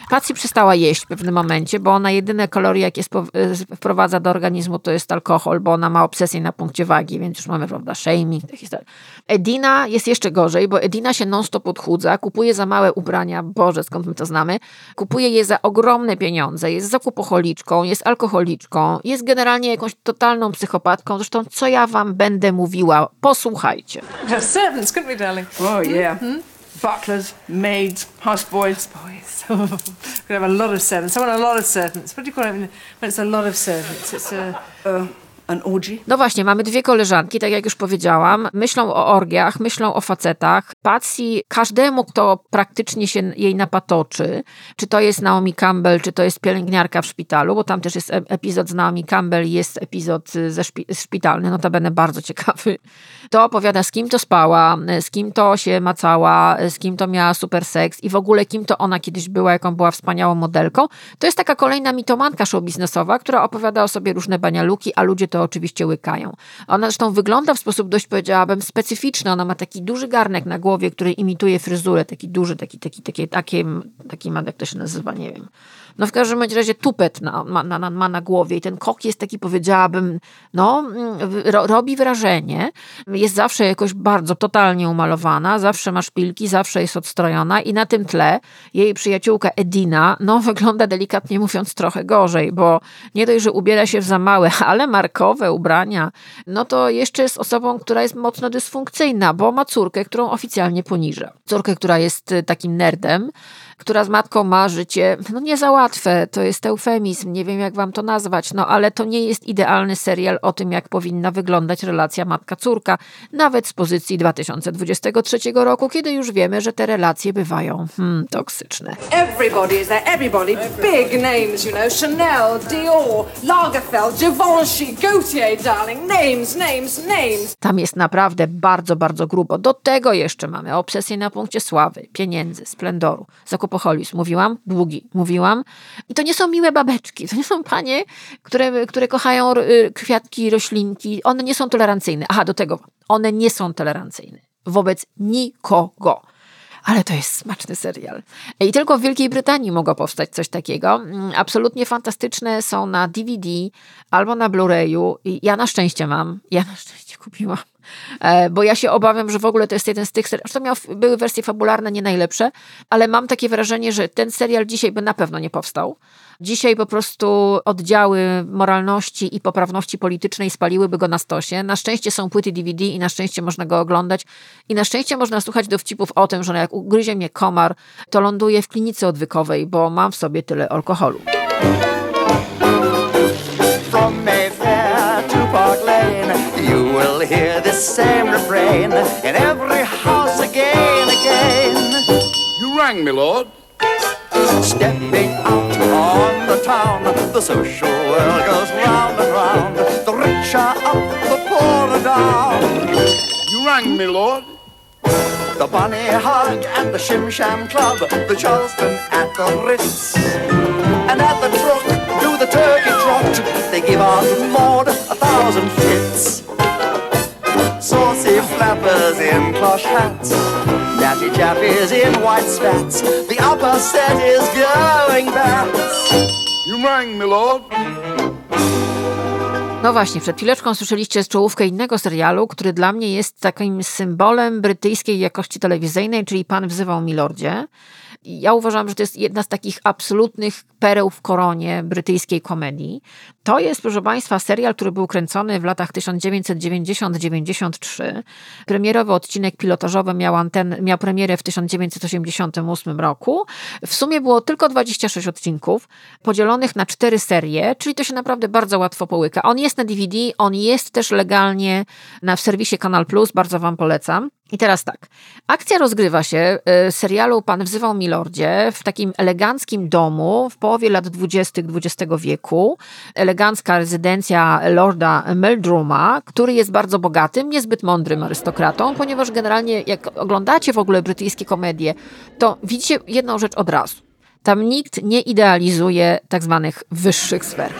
Patsy przestała jeść w pewnym momencie, bo ona jedyne kalorie, jakie e, wprowadza do organizmu, to jest alkohol, bo ona ma obsesję na punkcie wagi, więc już mamy, prawda, shaming, te historie. Edina jest jeszcze gorzej, bo Edina się non-stop odchudza, kupuje za małe ubrania, Boże, skąd my to znamy, kupuje je za ogromne pieniądze, jest zakupocholiczką, jest alkoholiczką, jest generalnie jakąś totalną psychopatką, zresztą co ja wam będę mówiła, posłuchajcie. Servants, couldn't we, darling? Oh, yeah. Mm -hmm. Butlers, maids, houseboys. Boys. we have a lot of servants. I want a lot of servants. What do you call it when it's a lot of servants? It's a. Uh. No właśnie, mamy dwie koleżanki, tak jak już powiedziałam, myślą o orgiach, myślą o facetach. Patsy każdemu, kto praktycznie się jej napatoczy, czy to jest Naomi Campbell, czy to jest pielęgniarka w szpitalu, bo tam też jest epizod z Naomi Campbell jest epizod ze szpi szpitalny, notabene bardzo ciekawy, to opowiada z kim to spała, z kim to się macała, z kim to miała super seks i w ogóle kim to ona kiedyś była, jaką była wspaniałą modelką. To jest taka kolejna mitomanka show biznesowa, która opowiada o sobie różne banialuki, a ludzie to oczywiście łykają. Ona zresztą wygląda w sposób dość, powiedziałabym, specyficzny. Ona ma taki duży garnek na głowie, który imituje fryzurę, taki duży, taki, taki, taki, taki, taki ma, jak to się nazywa, nie wiem. No w każdym razie tupet na, ma, na, ma na głowie i ten kok jest taki, powiedziałabym, no, ro, robi wrażenie. Jest zawsze jakoś bardzo totalnie umalowana, zawsze ma szpilki, zawsze jest odstrojona i na tym tle jej przyjaciółka Edina, no wygląda delikatnie mówiąc trochę gorzej, bo nie dość, że ubiera się w za małe, ale markowe ubrania, no to jeszcze jest osobą, która jest mocno dysfunkcyjna, bo ma córkę, którą oficjalnie poniża. Córkę, która jest takim nerdem, która z matką ma życie, no nie za łatwe, to jest eufemizm, nie wiem jak wam to nazwać, no ale to nie jest idealny serial o tym, jak powinna wyglądać relacja matka-córka, nawet z pozycji 2023 roku, kiedy już wiemy, że te relacje bywają hmm, toksyczne. Everybody is there, everybody. Big names, you know. Chanel, Dior, Lagerfeld, Givenchy, Gaultier, darling. Names, names, names. Tam jest naprawdę bardzo, bardzo grubo. Do tego jeszcze mamy obsesję na punkcie sławy, pieniędzy, splendoru, zakupoholizm. Mówiłam? Długi. Mówiłam. I to nie są miłe babeczki. To nie są panie, które, które kochają y, kwiatki, roślinki. One nie są tolerancyjne. Aha, do tego. One nie są tolerancyjne wobec nikogo ale to jest smaczny serial. I tylko w Wielkiej Brytanii mogło powstać coś takiego. Mm, absolutnie fantastyczne są na DVD albo na Blu-rayu. Ja na szczęście mam. Ja na szczęście kupiłam. E, bo ja się obawiam, że w ogóle to jest jeden z tych seriali. Zresztą miał, były wersje fabularne nie najlepsze, ale mam takie wrażenie, że ten serial dzisiaj by na pewno nie powstał. Dzisiaj po prostu oddziały moralności i poprawności politycznej spaliłyby go na stosie. Na szczęście są płyty DVD i na szczęście można go oglądać. I na szczęście można słuchać dowcipów o tym, że jak ugryzie mnie komar, to ląduję w klinice odwykowej, bo mam w sobie tyle alkoholu. From Mayfair to Park Lane, you will hear this same refrain in every house again, again. You rang me, lord. Stepping out on the town, the social world goes round and round. The rich are up, the poor are down. You rang me, lord. The Bunny Hug at the Shim Sham Club, the Charleston at the Ritz. And at the Truck, do the turkey trot, they give Aunt Maud a thousand fits. Flappers in plush hats, natty chappies in white spats. The upper set is going bats. You rang, my lord. No właśnie, przed chwileczką słyszeliście czołówkę innego serialu, który dla mnie jest takim symbolem brytyjskiej jakości telewizyjnej, czyli Pan wzywał Milordzie. Ja uważam, że to jest jedna z takich absolutnych pereł w koronie brytyjskiej komedii. To jest, proszę Państwa, serial, który był kręcony w latach 1990-93. Premierowy odcinek pilotażowy miał, anten, miał premierę w 1988 roku. W sumie było tylko 26 odcinków, podzielonych na cztery serie, czyli to się naprawdę bardzo łatwo połyka. On jest na DVD, on jest też legalnie na, w serwisie Kanal Plus, bardzo Wam polecam. I teraz tak. Akcja rozgrywa się w serialu Pan wzywał Milordzie w takim eleganckim domu w połowie lat 20. XX wieku. Elegancka rezydencja Lorda Meldruma, który jest bardzo bogatym, niezbyt mądrym arystokratą, ponieważ generalnie jak oglądacie w ogóle brytyjskie komedie, to widzicie jedną rzecz od razu. Tam nikt nie idealizuje tak zwanych wyższych sfer.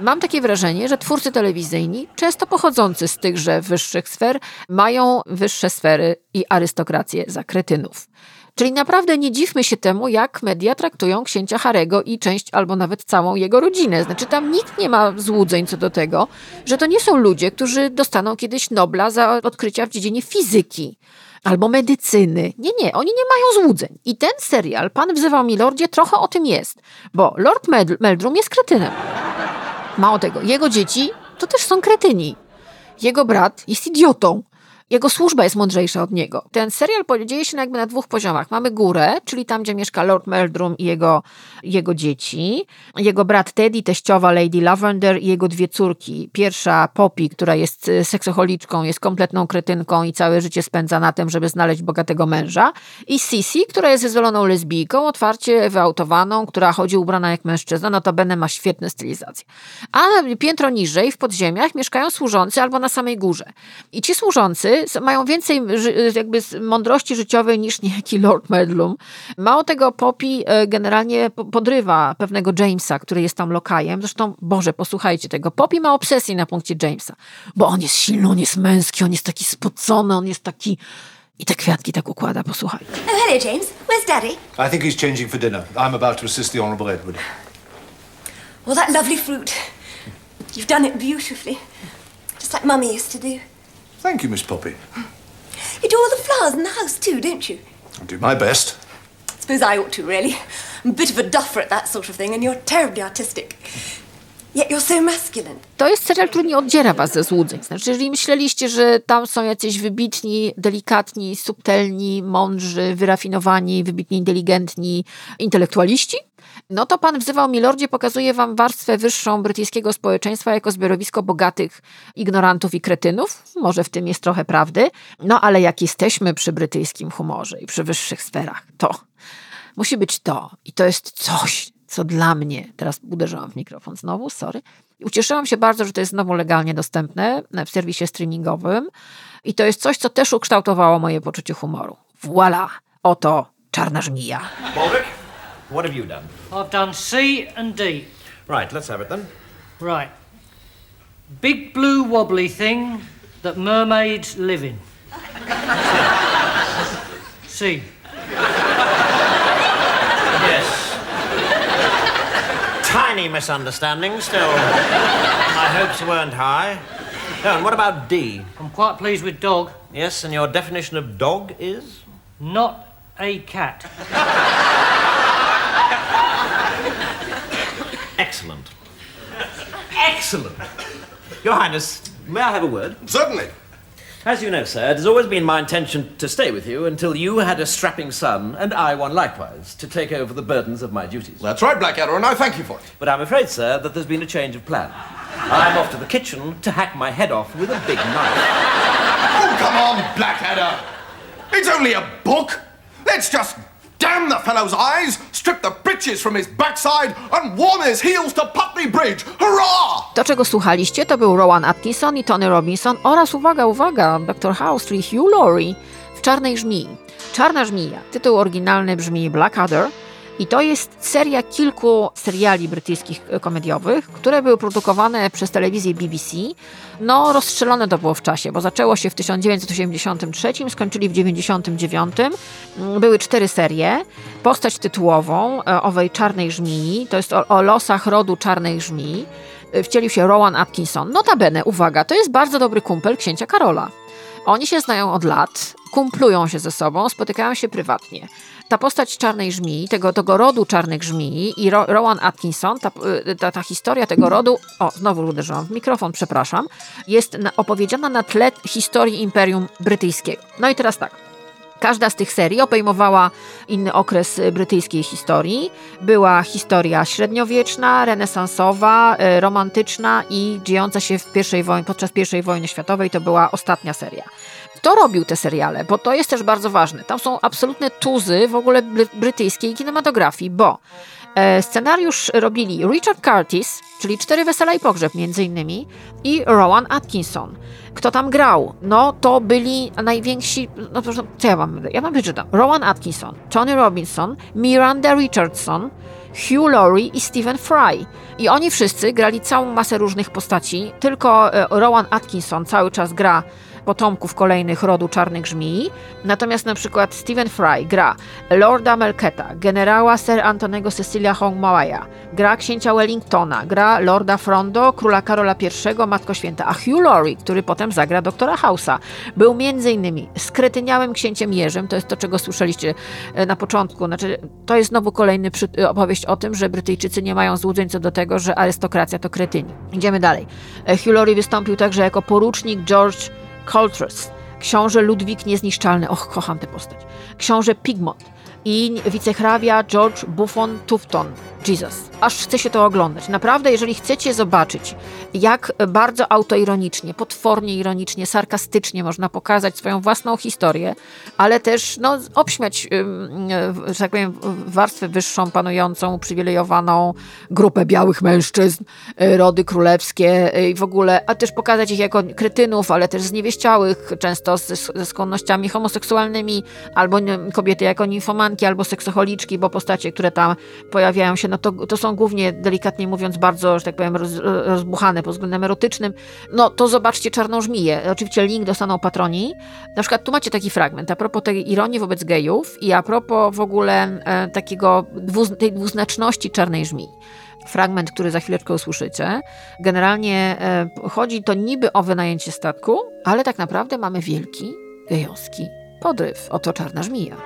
Mam takie wrażenie, że twórcy telewizyjni, często pochodzący z tychże wyższych sfer, mają wyższe sfery i arystokrację za kretynów. Czyli naprawdę nie dziwmy się temu, jak media traktują księcia Harego i część albo nawet całą jego rodzinę. Znaczy tam nikt nie ma złudzeń co do tego, że to nie są ludzie, którzy dostaną kiedyś Nobla za odkrycia w dziedzinie fizyki albo medycyny. Nie, nie, oni nie mają złudzeń. I ten serial, Pan wzywał Milordzie, trochę o tym jest, bo Lord Meldrum jest kretynem. Mało tego, jego dzieci to też są kretyni. Jego brat jest idiotą. Jego służba jest mądrzejsza od niego. Ten serial dzieje się jakby na dwóch poziomach. Mamy górę, czyli tam, gdzie mieszka Lord Meldrum i jego, jego dzieci. Jego brat Teddy, teściowa Lady Lavender i jego dwie córki. Pierwsza Poppy, która jest y, seksocholiczką, jest kompletną kretynką i całe życie spędza na tym, żeby znaleźć bogatego męża. I Sissy, która jest wyzwoloną lesbijką, otwarcie wyautowaną, która chodzi ubrana jak mężczyzna, notabene ma świetne stylizacje. A piętro niżej, w podziemiach, mieszkają służący albo na samej górze. I ci służący mają więcej jakby mądrości życiowej niż niejaki Lord Medlum. Mało tego, Poppy e, generalnie podrywa pewnego Jamesa, który jest tam lokajem. Zresztą, Boże, posłuchajcie tego. Poppy ma obsesję na punkcie Jamesa, bo on jest silny, on jest męski, on jest taki spocony, on jest taki... I te kwiatki tak układa, posłuchaj. Oh, hello, James. Where's Daddy? I think he's changing for dinner. I'm about to assist the Honourable Edward. Well, that lovely fruit. You've done it beautifully. Just like Mummy used to do. Thank you, Miss Poppy. You do all the flowers in the house too, don't you? I'll do my best. Suppose I ought to, really. I'm a bit of a duffer at that sort of thing, and you're terribly artistic. Yet you're so masculine. To jest serial, który nie oddziera was ze złudzeń. Znaczy, jeżeli myśleliście, że tam są jacyś wybitni, delikatni, subtelni, mądrzy, wyrafinowani, wybitnie inteligentni intelektualiści, no to pan wzywał Milordzie pokazuje wam warstwę wyższą brytyjskiego społeczeństwa jako zbiorowisko bogatych ignorantów i kretynów. Może w tym jest trochę prawdy. No ale jak jesteśmy przy brytyjskim humorze i przy wyższych sferach, to musi być to. I to jest coś, co dla mnie, teraz uderzyłam w mikrofon znowu, sorry, ucieszyłam się bardzo, że to jest znowu legalnie dostępne w serwisie streamingowym i to jest coś, co też ukształtowało moje poczucie humoru. Voila! Oto Czarna Żmija. What have you done? I've done C and D. Right, let's have it then. Right. Big blue wobbly thing that mermaids live in. C. Yes. Tiny misunderstanding, still. My hopes weren't high. Oh, and what about D? I'm quite pleased with dog, Yes, and your definition of dog is? not a cat. Excellent. Excellent! Your Highness, may I have a word? Certainly. As you know, sir, it has always been my intention to stay with you until you had a strapping son, and I one likewise, to take over the burdens of my duties. That's right, Blackadder, and I thank you for it. But I'm afraid, sir, that there's been a change of plan. I'm off to the kitchen to hack my head off with a big knife. Oh, come on, Blackadder. It's only a book. Let's just damn the fellow's eyes, strip the breeches from his backside, and warm his heels to Putney Bridge. Hurrah! To, czego słuchaliście, to był Rowan Atkinson i Tony Robinson oraz, uwaga, uwaga, Dr. House, czyli Hugh Laurie w Czarnej Żmii. Czarna Żmija. Tytuł oryginalny brzmi Blackadder i to jest seria kilku seriali brytyjskich e, komediowych, które były produkowane przez telewizję BBC. No, rozstrzelone to było w czasie, bo zaczęło się w 1983, skończyli w 1999. Mm, Były cztery serie. Postać tytułową e, owej Czarnej Żmii, to jest o, o losach rodu Czarnej Żmii, e, wcielił się Rowan Atkinson. Notabene, uwaga, to jest bardzo dobry kumpel księcia Karola. Oni się znają od lat, kumplują się ze sobą, spotykają się prywatnie. Ta postać czarnej żmii, tego, tego rodu czarnych żmii i Ro, Rowan Atkinson, ta, y, ta, ta historia tego rodu, o, znowu uderzyłam w mikrofon, przepraszam, jest na, opowiedziana na tle historii Imperium Brytyjskiego. No i teraz tak. Każda z tych serii obejmowała inny okres y, brytyjskiej historii. Była historia średniowieczna, renesansowa, y, romantyczna i dziejąca się w pierwszej wojnie, podczas I wojny światowej. To była ostatnia seria. Kto robił te seriale? Bo to jest też bardzo ważne. Tam są absolutne tuzy w ogóle bry- brytyjskiej kinematografii, bo e, scenariusz robili Richard Curtis, czyli Cztery Wesela i Pogrzeb między innymi, i Rowan Atkinson. Kto tam grał? No to byli najwięksi, no proszę, co ja wam, ja wam przeczytam. Rowan Atkinson, Tony Robinson, Miranda Richardson, Hugh Laurie i Stephen Fry. I oni wszyscy grali całą masę różnych postaci, tylko e, Rowan Atkinson cały czas gra potomków kolejnych rodu czarnych żmii. Natomiast na przykład Stephen Fry gra Lorda Melketa, generała Sir Antonego Cecilia Hongmawaya, gra księcia Wellingtona, gra Lorda Frondo, króla Karola I, Matko Święta, a Hugh Laurie, który potem zagra doktora House'a, był między innymi skretyniałym księciem Jerzym, to jest to, czego słyszeliście e, na początku, znaczy to jest znowu kolejny przy, e, opowieść o tym, że Brytyjczycy nie mają złudzeń co do tego, że arystokracja to kretyni. Idziemy dalej. E, Hugh Laurie wystąpił także jako porucznik George Coltrus. Książę Ludwik Niezniszczalny, och, kocham tę postać, książę Pigmont i wicehrabia George Buffon Tufton. Jesus. Aż chce się to oglądać. Naprawdę, jeżeli chcecie zobaczyć, jak bardzo autoironicznie, potwornie ironicznie, sarkastycznie można pokazać swoją własną historię, ale też no, obśmiać, że tak powiem, warstwę wyższą, panującą, uprzywilejowaną grupę białych mężczyzn, e, rody królewskie e, i w ogóle, a też pokazać ich jako krytynów, ale też zniewieściałych, często ze, skłonnościami homoseksualnymi, albo kobiety jako nimfomanki, albo seksocholiczki, bo postacie, które tam pojawiają się, no to, to są głównie, delikatnie mówiąc, bardzo, że tak powiem, roz, rozbuchane pod względem erotycznym. No to zobaczcie Czarną Żmiję. Oczywiście link dostaną patroni. Na przykład tu macie taki fragment a propos tej ironii wobec gejów i a propos w ogóle e, takiego tej dwuznaczności Czarnej Żmii fragment, który za chwileczkę usłyszycie. Generalnie e, chodzi to niby o wynajęcie statku, ale tak naprawdę mamy wielki gejowski podryw. Oto czarna żmija.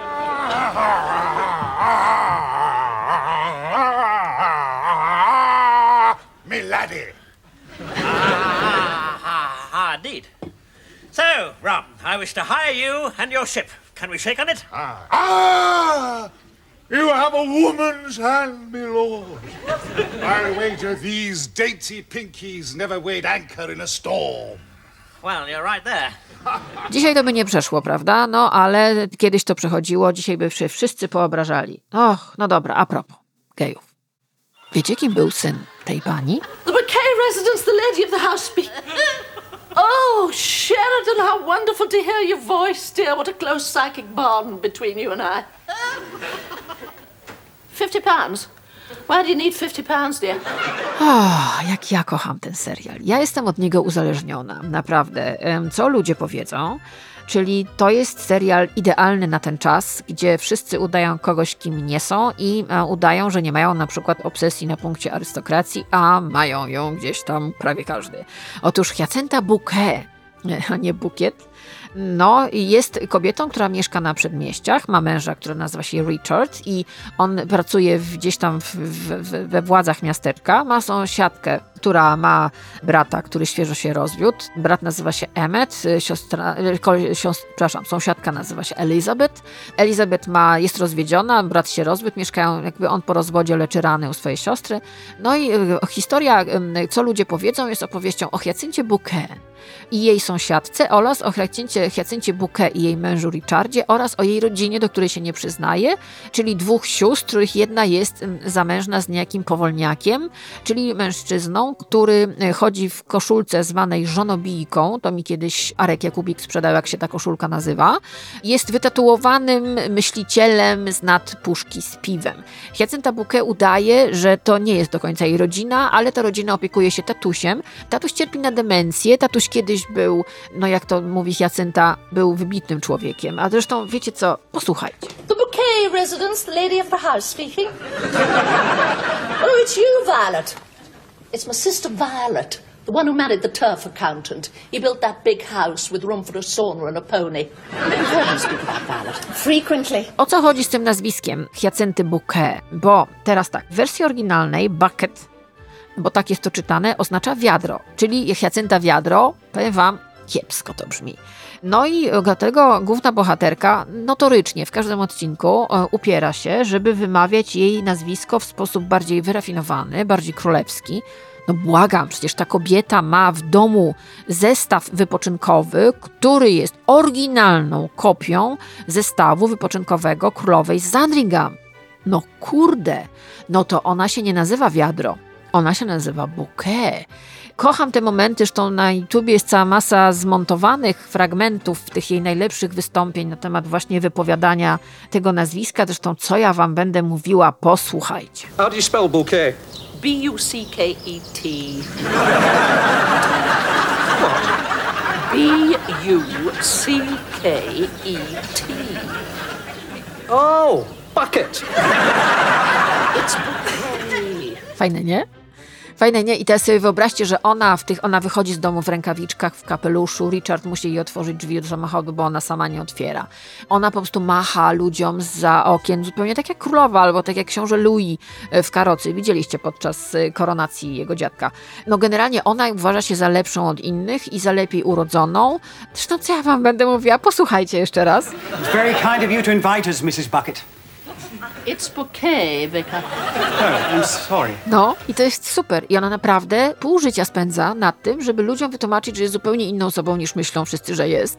Me laddie. Ah, ah, ah, indeed. So, Rum, I wish to hire you and your ship. Can we shake on it? Ah! You have a woman's hand, my lord. I wager these dainty pinkies never weighed anchor in a storm. Well, you're right there. Dzisiaj to by nie przeszło, prawda? No, ale kiedyś to przechodziło, dzisiaj by się wszyscy poobrażali. Och, no dobra, a propos gejów. Wiecie, kim był syn tej pani? The Mackay residence, the lady of the house speak. Oh, Sheridan, how wonderful to hear your voice, dear. What a close psychic bond between you and I. Fifty pounds? Oh, jak ja kocham ten serial. Ja jestem od niego uzależniona, naprawdę. Co ludzie powiedzą? Czyli to jest serial idealny na ten czas, gdzie wszyscy udają kogoś, kim nie są i e, udają, że nie mają na przykład obsesji na punkcie arystokracji, a mają ją gdzieś tam prawie każdy. Otóż Hyacynta Bouquet, a nie bukiet, no, jest kobietą, która mieszka na przedmieściach, ma męża, który nazywa się Richard i on pracuje gdzieś tam w, w, w, we władzach miasteczka. Ma sąsiadkę, która ma brata, który świeżo się rozwiódł. Brat nazywa się Emmet, y, siostra, y, ko- sios- przepraszam, sąsiadka nazywa się Elizabeth. Elizabeth ma, jest rozwiedziona, brat się rozwiódł, mieszkają, jakby on po rozwodzie leczy rany u swojej siostry. No i y, historia, co ludzie powiedzą, jest opowieścią o Hyacyncie Bouquet i jej sąsiadce oraz o Hyacyncie, Hyacyncie Bouquet i jej mężu Richardzie oraz o jej rodzinie, do której się nie przyznaje, czyli dwóch sióstr, których jedna jest zamężna z niejakim powolniakiem, czyli mężczyzną, który y, chodzi w koszulce zwanej żonobijką, to mi kiedyś Arek Jakubik sprzedał, jak się ta koszulka nazywa, jest wytatuowanym myślicielem z nad puszki z piwem. Hyacynta Bouquet udaje, że to nie jest do końca jej rodzina, ale ta rodzina opiekuje się tatusiem. Tatuś cierpi na demencję, tatuś kiedyś był, no jak to mówi Hyacynta, był wybitnym człowiekiem. A zresztą, wiecie co, posłuchajcie. The Bouquet residence, the lady of the house speaking. oh, it's you, Violet. It's my sister Violet, the one who married the turf accountant. He built that big house with room for a sauna and a pony. You've heard him speak about Violet. Frequently. O co chodzi z tym nazwiskiem Hyacynty Bouquet? Bo teraz tak, w wersji oryginalnej bucket, bo tak jest to czytane, oznacza wiadro, czyli Hyacynta wiadro, powiem wam, kiepsko to brzmi. No i dlatego główna bohaterka notorycznie w każdym odcinku e, upiera się, żeby wymawiać jej nazwisko w sposób bardziej wyrafinowany, bardziej królewski. No błagam, przecież ta kobieta ma w domu zestaw wypoczynkowy, który jest oryginalną kopią zestawu wypoczynkowego królowej z Sandringham. No kurde, no to ona się nie nazywa wiadro, ona się nazywa bouquet. Kocham te momenty, zresztą na YouTubie jest cała masa zmontowanych fragmentów tych jej najlepszych wystąpień na temat właśnie wypowiadania tego nazwiska. Zresztą co ja wam będę mówiła, posłuchajcie. How do you spell bouquet? B-U-C-K-E-T. B-U-C-K-E-T. Oh, bucket. It's bouquet. Fajne, nie? Fajne, nie? I teraz sobie wyobraźcie, że ona w tych, ona wychodzi z domu w rękawiczkach, w kapeluszu. Richard musi jej otworzyć drzwi od samochodu, bo ona sama nie otwiera. Ona po prostu macha ludziom za okien, zupełnie tak jak królowa, albo tak jak książę Louis e, w karocy. Widzieliście podczas e, koronacji jego dziadka. No generalnie ona uważa się za lepszą od innych i za lepiej urodzoną. Zresztą co ja wam będę mówiła? Posłuchajcie jeszcze raz. It's very kind of you to invite us, Mrs. Bucket. It's bouquet, Vicar. Oh, I'm sorry. No, i to jest super. I ona naprawdę pół życia spędza nad tym, żeby ludziom wytłumaczyć, że jest zupełnie inną osobą niż myślą wszyscy, że jest.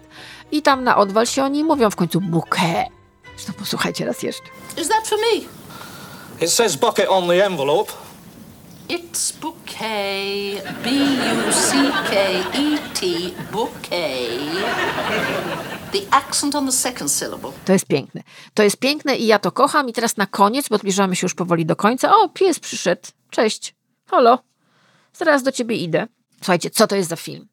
I tam na odwal się oni mówią w końcu bouquet. Zresztą posłuchajcie raz jeszcze. Is that for me? It says bucket on the envelope. It's bouquet. B U C K E T. Bouquet. To jest piękne. To jest piękne i ja to kocham. I teraz na koniec, bo zbliżamy się już powoli do końca. O, pies przyszedł. Cześć. Halo. Zaraz do ciebie idę. Słuchajcie, co to jest za film?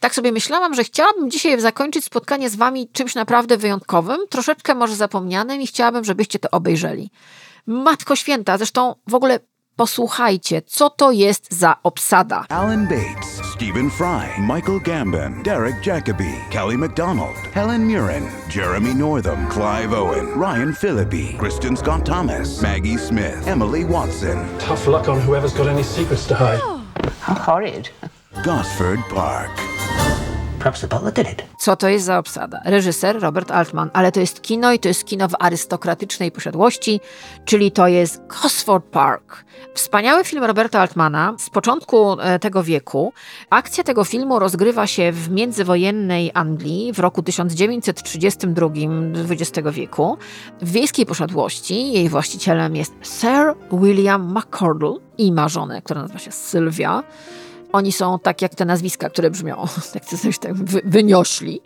Tak sobie myślałam, że chciałabym dzisiaj zakończyć spotkanie z wami czymś naprawdę wyjątkowym, troszeczkę może zapomnianym i chciałabym, żebyście to obejrzeli. Matko Święta, zresztą w ogóle posłuchajcie, co to jest za obsada. Alan Bates, Stephen Fry, Michael Gambon, Derek Jacobi, Kelly MacDonald, Helen Mirren, Jeremy Northam, Clive Owen, Ryan Phillippe, Kristen Scott Thomas, Maggie Smith, Emily Watson, Tough luck on whoever's got any secrets to hide. How horrid. Gosford Park. Co to jest za obsada? Reżyser Robert Altman, ale to jest kino i to jest kino w arystokratycznej posiadłości, czyli to jest Gosford Park. Wspaniały film Roberta Altmana z początku e, tego wieku. Akcja tego filmu rozgrywa się w międzywojennej Anglii w roku 1932 XX wieku. W wiejskiej posiadłości jej właścicielem jest Sir William McCordle i ma żonę, która nazywa się Sylwia. Oni są tak jak te nazwiska, które brzmią, tak coś tak wy, wyniośli.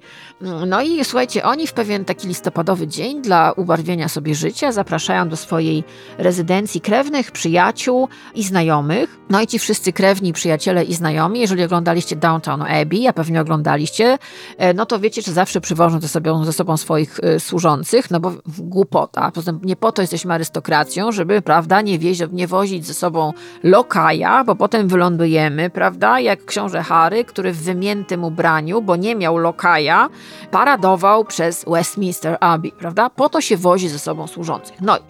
No i słuchajcie, oni w pewien taki listopadowy dzień dla ubarwienia sobie życia zapraszają do swojej rezydencji krewnych, przyjaciół i znajomych. No i ci wszyscy krewni, przyjaciele i znajomi, jeżeli oglądaliście Downtown Abbey, a pewnie oglądaliście, e, no to wiecie, że zawsze przywożą ze sobą, ze sobą swoich y, służących, no bo głupota. Poza tym nie po to jesteśmy arystokracją, żeby, prawda, nie, wieź, nie wozić ze sobą lokaja, bo potem wylądujemy, prawda, prawda? Jak książę Harry, który w wymiętym ubraniu, bo nie miał lokaja, paradował przez Westminster Abbey, prawda? Po to się wozi ze sobą służących. No i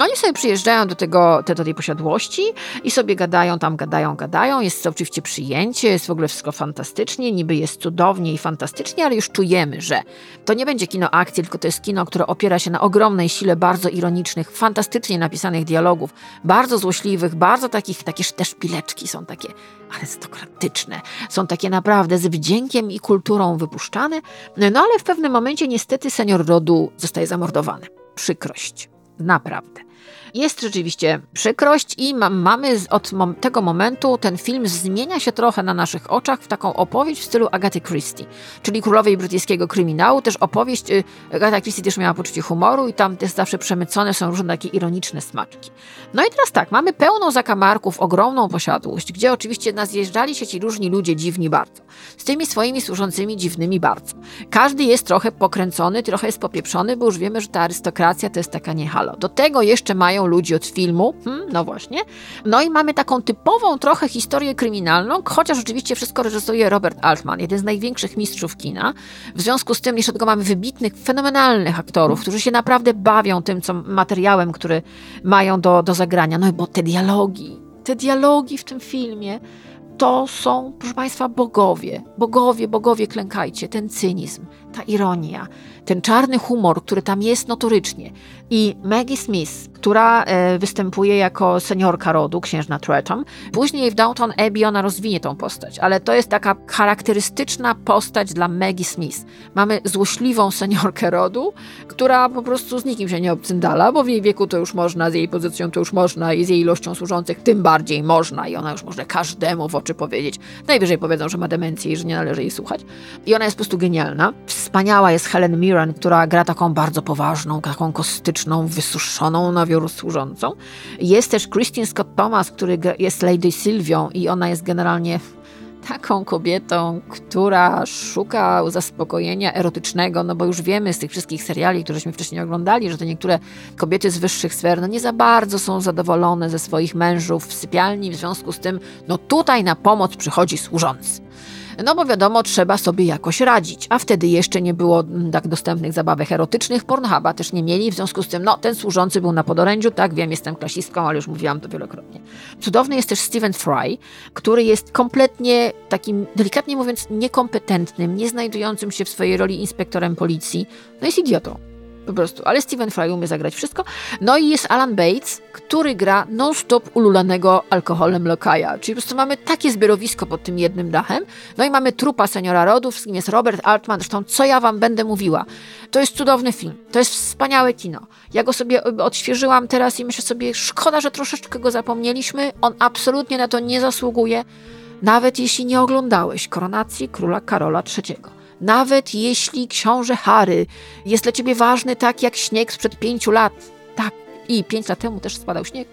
oni sobie przyjeżdżają do, tego, do tej posiadłości i sobie gadają, tam gadają, gadają. Jest oczywiście przyjęcie, jest w ogóle wszystko fantastycznie, niby jest cudownie i fantastycznie, ale już czujemy, że to nie będzie kino akcji, tylko to jest kino, które opiera się na ogromnej sile bardzo ironicznych, fantastycznie napisanych dialogów, bardzo złośliwych, bardzo takich, takie też szpileczki są takie arystokratyczne, są takie naprawdę z wdziękiem i kulturą wypuszczane, no ale w pewnym momencie niestety senior rodu zostaje zamordowany. Przykrość. Naprawdę. Jest rzeczywiście przykrość i ma, mamy od tego momentu ten film zmienia się trochę na naszych oczach w taką opowieść w stylu Agaty Christie, czyli królowej brytyjskiego kryminału. Też opowieść, y, Agata Christie też miała poczucie humoru i tam też zawsze przemycone są różne takie ironiczne smaczki. No i teraz tak, mamy pełną zakamarków, ogromną posiadłość, gdzie oczywiście nazjeżdżali się ci różni ludzie dziwni bardzo. Z tymi swoimi służącymi dziwnymi bardzo. Każdy jest trochę pokręcony, trochę jest popieprzony, bo już wiemy, że ta arystokracja to jest taka niehalo. Do tego jeszcze mają ludzi od filmu, hmm, no właśnie. No i mamy taką typową trochę historię kryminalną, chociaż oczywiście wszystko reżyseruje Robert Altman, jeden z największych mistrzów kina. W związku z tym jeszcze tego mamy wybitnych, fenomenalnych aktorów, którzy się naprawdę bawią tym co, materiałem, który mają do, do zagrania. No bo te dialogi, te dialogi w tym filmie, to są, proszę Państwa, bogowie. Bogowie, bogowie, klękajcie. Ten cynizm, ta ironia, ten czarny humor, który tam jest notorycznie. I Maggie Smith, która e, występuje jako seniorka rodu, księżna Treton, później w Downton Abbey ona rozwinie tą postać, ale to jest taka charakterystyczna postać dla Maggie Smith. Mamy złośliwą seniorkę rodu, która po prostu z nikim się nie obcyndala, bo w jej wieku to już można, z jej pozycją to już można i z jej ilością służących tym bardziej można i ona już może każdemu w oczy powiedzieć. Najwyżej powiedzą, że ma demencję i że nie należy jej słuchać. I ona jest po prostu genialna. Wspaniała jest Helen Mirren, która gra taką bardzo poważną, taką kostyczną, wysuszoną na wiór służącą. Jest też Christine Scott Thomas, który jest Lady Sylwią i ona jest generalnie taką kobietą, która szuka zaspokojenia erotycznego, no bo już wiemy z tych wszystkich seriali, któreśmy wcześniej oglądali, że to niektóre kobiety z wyższych sfer no nie za bardzo są zadowolone ze swoich mężów w sypialni, w związku z tym no tutaj na pomoc przychodzi służący. No bo wiadomo, trzeba sobie jakoś radzić, a wtedy jeszcze nie było mm, tak dostępnych zabawek erotycznych, Pornhuba też nie mieli, w związku z tym, no, ten służący był na podorędziu, tak, wiem, jestem klasistką, ale już mówiłam to wielokrotnie. Cudowny jest też Stephen Fry, który jest kompletnie takim, delikatnie mówiąc, niekompetentnym, nie znajdującym się w swojej roli inspektorem policji, no jest idiotą. Po prostu, ale Stephen Fry umie zagrać wszystko. No i jest Alan Bates, który gra non-stop ululanego alkoholem lokaja. Czyli po prostu mamy takie zbiorowisko pod tym jednym dachem. No i mamy trupa seniora rodów, z kim jest Robert Altman. Zresztą, co ja wam będę mówiła? To jest cudowny film. To jest wspaniałe kino. Ja go sobie odświeżyłam teraz i myślę sobie, szkoda, że troszeczkę go zapomnieliśmy. On absolutnie na to nie zasługuje. Nawet jeśli nie oglądałeś Koronacji Króla Karola III. Nawet jeśli książę Harry jest dla ciebie ważny tak jak śnieg sprzed pięciu lat, tak, i pięć lat temu też spadał śnieg,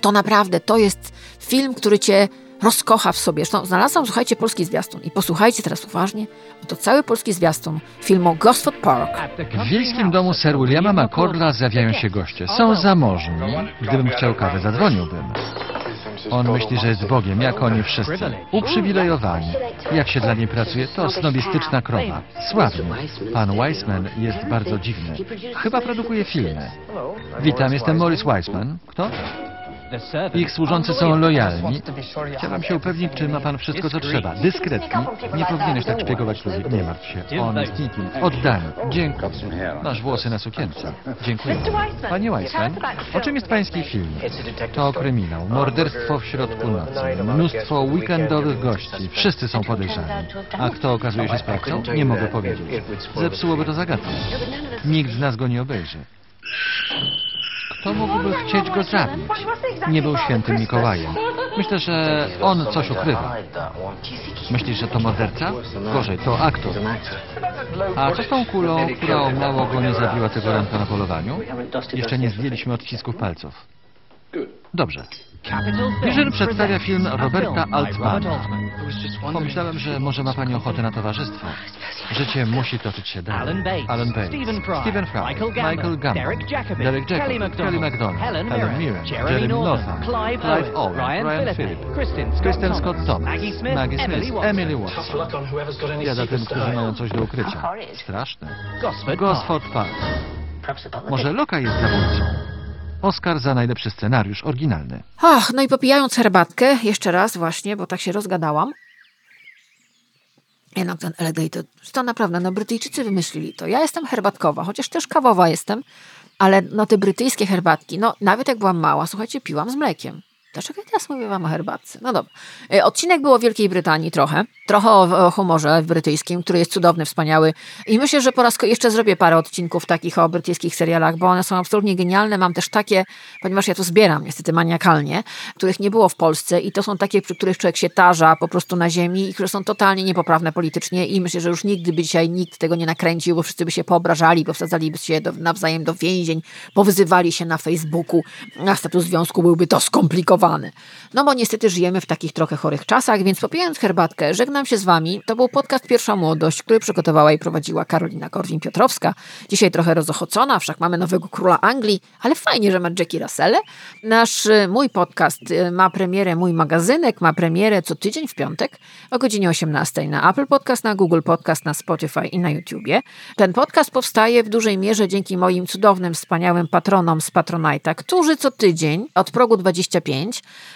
to naprawdę to jest film, który cię rozkocha w sobie. Zresztą znalazłam, słuchajcie, polski zwiastun i posłuchajcie teraz uważnie, bo to cały polski zwiastun filmu Gosford Park. W wiejskim domu Sir Williama McCordla zjawiają się goście. Są zamożni. Gdybym chciał kawę, zadzwoniłbym. On myśli, że jest Bogiem, jak oni wszyscy. Uprzywilejowani. Jak się dla niej pracuje, to snobistyczna krowa. Sławny. Pan Weissman jest bardzo dziwny. Chyba produkuje filmy. Witam, jestem Morris Weissman. Kto? Ich służący są lojalni. Chciałam się upewnić, czy ma pan wszystko, co trzeba. Dyskretni. Nie powinieneś tak szpiegować ludzi. Nie martw się. On jest nikim. Oddany. Dziękuję. Masz włosy na sukience. Dziękuję. Panie Weissman, o czym jest pański film? To kryminał. Morderstwo w środku nocy. Mnóstwo weekendowych gości. Wszyscy są podejrzani. A kto okazuje się sprawcą? Nie mogę powiedzieć. Zepsułoby to zagadkę. Nikt z nas go nie obejrzy. Kto mógłby chcieć go zabić? Nie był świętym Mikołajem. Myślę, że on coś ukrywa. Myślisz, że to morderca? Gorzej, to aktor. A co z tą kulą, która o mało go nie zabiła tego ranka na polowaniu? Jeszcze nie zdjęliśmy odcisków palców. Dobrze. Vision przedstawia film Roberta Altmana. Pomyślałem, że może ma Pani ochotę na towarzystwo. Życie musi toczyć się dalej. Alan Bates, Stephen Fry, Michael Gambon, Derek Jacobi, Kelly MacDonald, Helen Mirren, Jeremy Northam, Clive Owen, Ryan Phillip, Kristen Scott Thomas, Maggie Smith, Emily Watts. Biada tym, którzy mają coś do ukrycia. Straszne. Gosford Park. Może Loka jest zabójcą? Oscar za najlepszy scenariusz oryginalny. Ach, no i popijając herbatkę, jeszcze raz właśnie, bo tak się rozgadałam. Jednak ten elevator, to naprawdę, no Brytyjczycy wymyślili to. Ja jestem herbatkowa, chociaż też kawowa jestem, ale no te brytyjskie herbatki, no nawet jak byłam mała, słuchajcie, piłam z mlekiem. Dlaczego ja teraz mówię wam o herbatce? No dobra. E, odcinek był o Wielkiej Brytanii trochę. Trochę o, o humorze brytyjskim, który jest cudowny, wspaniały. I myślę, że po raz jeszcze zrobię parę odcinków takich o brytyjskich serialach, bo one są absolutnie genialne. Mam też takie, ponieważ ja to zbieram niestety maniakalnie, których nie było w Polsce i to są takie, przy których człowiek się tarza po prostu na ziemi i które są totalnie niepoprawne politycznie i myślę, że już nigdy by dzisiaj nikt tego nie nakręcił, bo wszyscy by się poobrażali, bo wsadzaliby się do, nawzajem do więzień, powyzywali się na Facebooku, a status związku byłby to skomplikowany no bo niestety żyjemy w takich trochę chorych czasach, więc popijając herbatkę, żegnam się z Wami. To był podcast Pierwsza Młodość, który przygotowała i prowadziła Karolina Korwin-Piotrowska. Dzisiaj trochę rozochocona, wszak mamy nowego króla Anglii, ale fajnie, że ma Jackie Russell. Nasz, y, mój podcast y, ma premierę, mój magazynek ma premierę co tydzień w piątek o godzinie 18 na Apple Podcast, na Google Podcast, na Spotify i na YouTubie. Ten podcast powstaje w dużej mierze dzięki moim cudownym, wspaniałym patronom z Patronite'a, którzy co tydzień od progu 25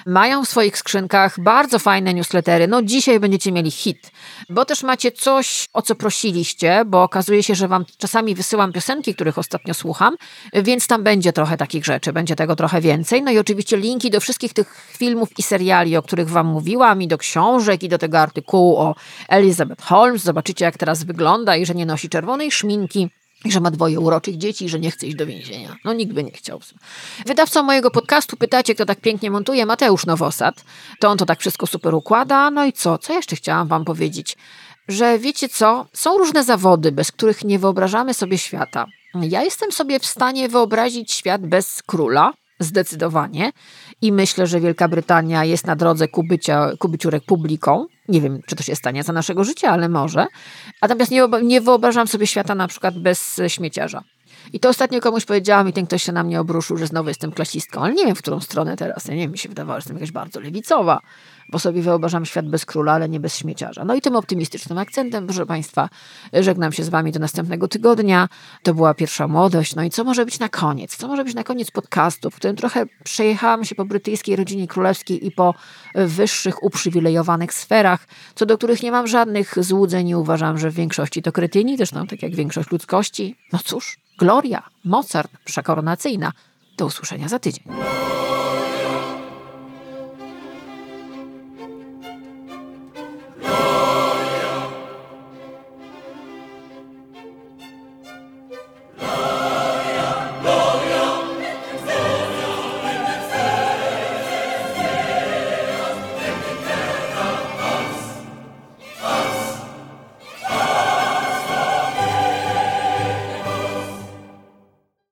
mają w swoich skrzynkach bardzo fajne newslettery. No dzisiaj będziecie mieli hit, bo też macie coś, o co prosiliście, bo okazuje się, że wam czasami wysyłam piosenki, których ostatnio słucham, więc tam będzie trochę takich rzeczy, będzie tego trochę więcej. No i oczywiście linki do wszystkich tych filmów i seriali, o których wam mówiłam, i do książek, i do tego artykułu o Elizabeth Holmes. Zobaczycie, jak teraz wygląda i że nie nosi czerwonej szminki że ma dwoje uroczych dzieci i że nie chce iść do więzienia. No nikt by nie chciał. Wydawcą mojego podcastu pytacie, kto tak pięknie montuje, Mateusz Nowosad. To on to tak wszystko super układa. No i co? Co jeszcze chciałam wam powiedzieć? Że wiecie co? Są różne zawody, bez których nie wyobrażamy sobie świata. Ja jestem sobie w stanie wyobrazić świat bez króla, zdecydowanie. I myślę, że Wielka Brytania jest na drodze ku, bycia, ku byciu republiką. Nie wiem, czy to się stanie za naszego życia, ale może. Natomiast nie, nie wyobrażam sobie świata na przykład bez e, śmieciarza. I to ostatnio komuś powiedziałam i ten ktoś się na mnie obruszył, że znowu jestem klasistką, ale nie wiem, w którą stronę teraz. Ja nie wiem, mi się wydawało, że jestem jakaś bardzo lewicowa, bo sobie wyobrażam świat bez króla, ale nie bez śmieciarza. No i tym optymistycznym akcentem, proszę Państwa, żegnam się z Wami do następnego tygodnia. To była pierwsza młodość. No i co może być na koniec? Co może być na koniec podcastu, w którym trochę przejechałam się po brytyjskiej rodzinie królewskiej i po wyższych, uprzywilejowanych sferach, co do których nie mam żadnych złudzeń i uważam, że w większości to kretyni, zresztą tak jak większość ludzkości. No cóż, Gloria, Mozart, msza koronacyjna. Do usłyszenia za tydzień.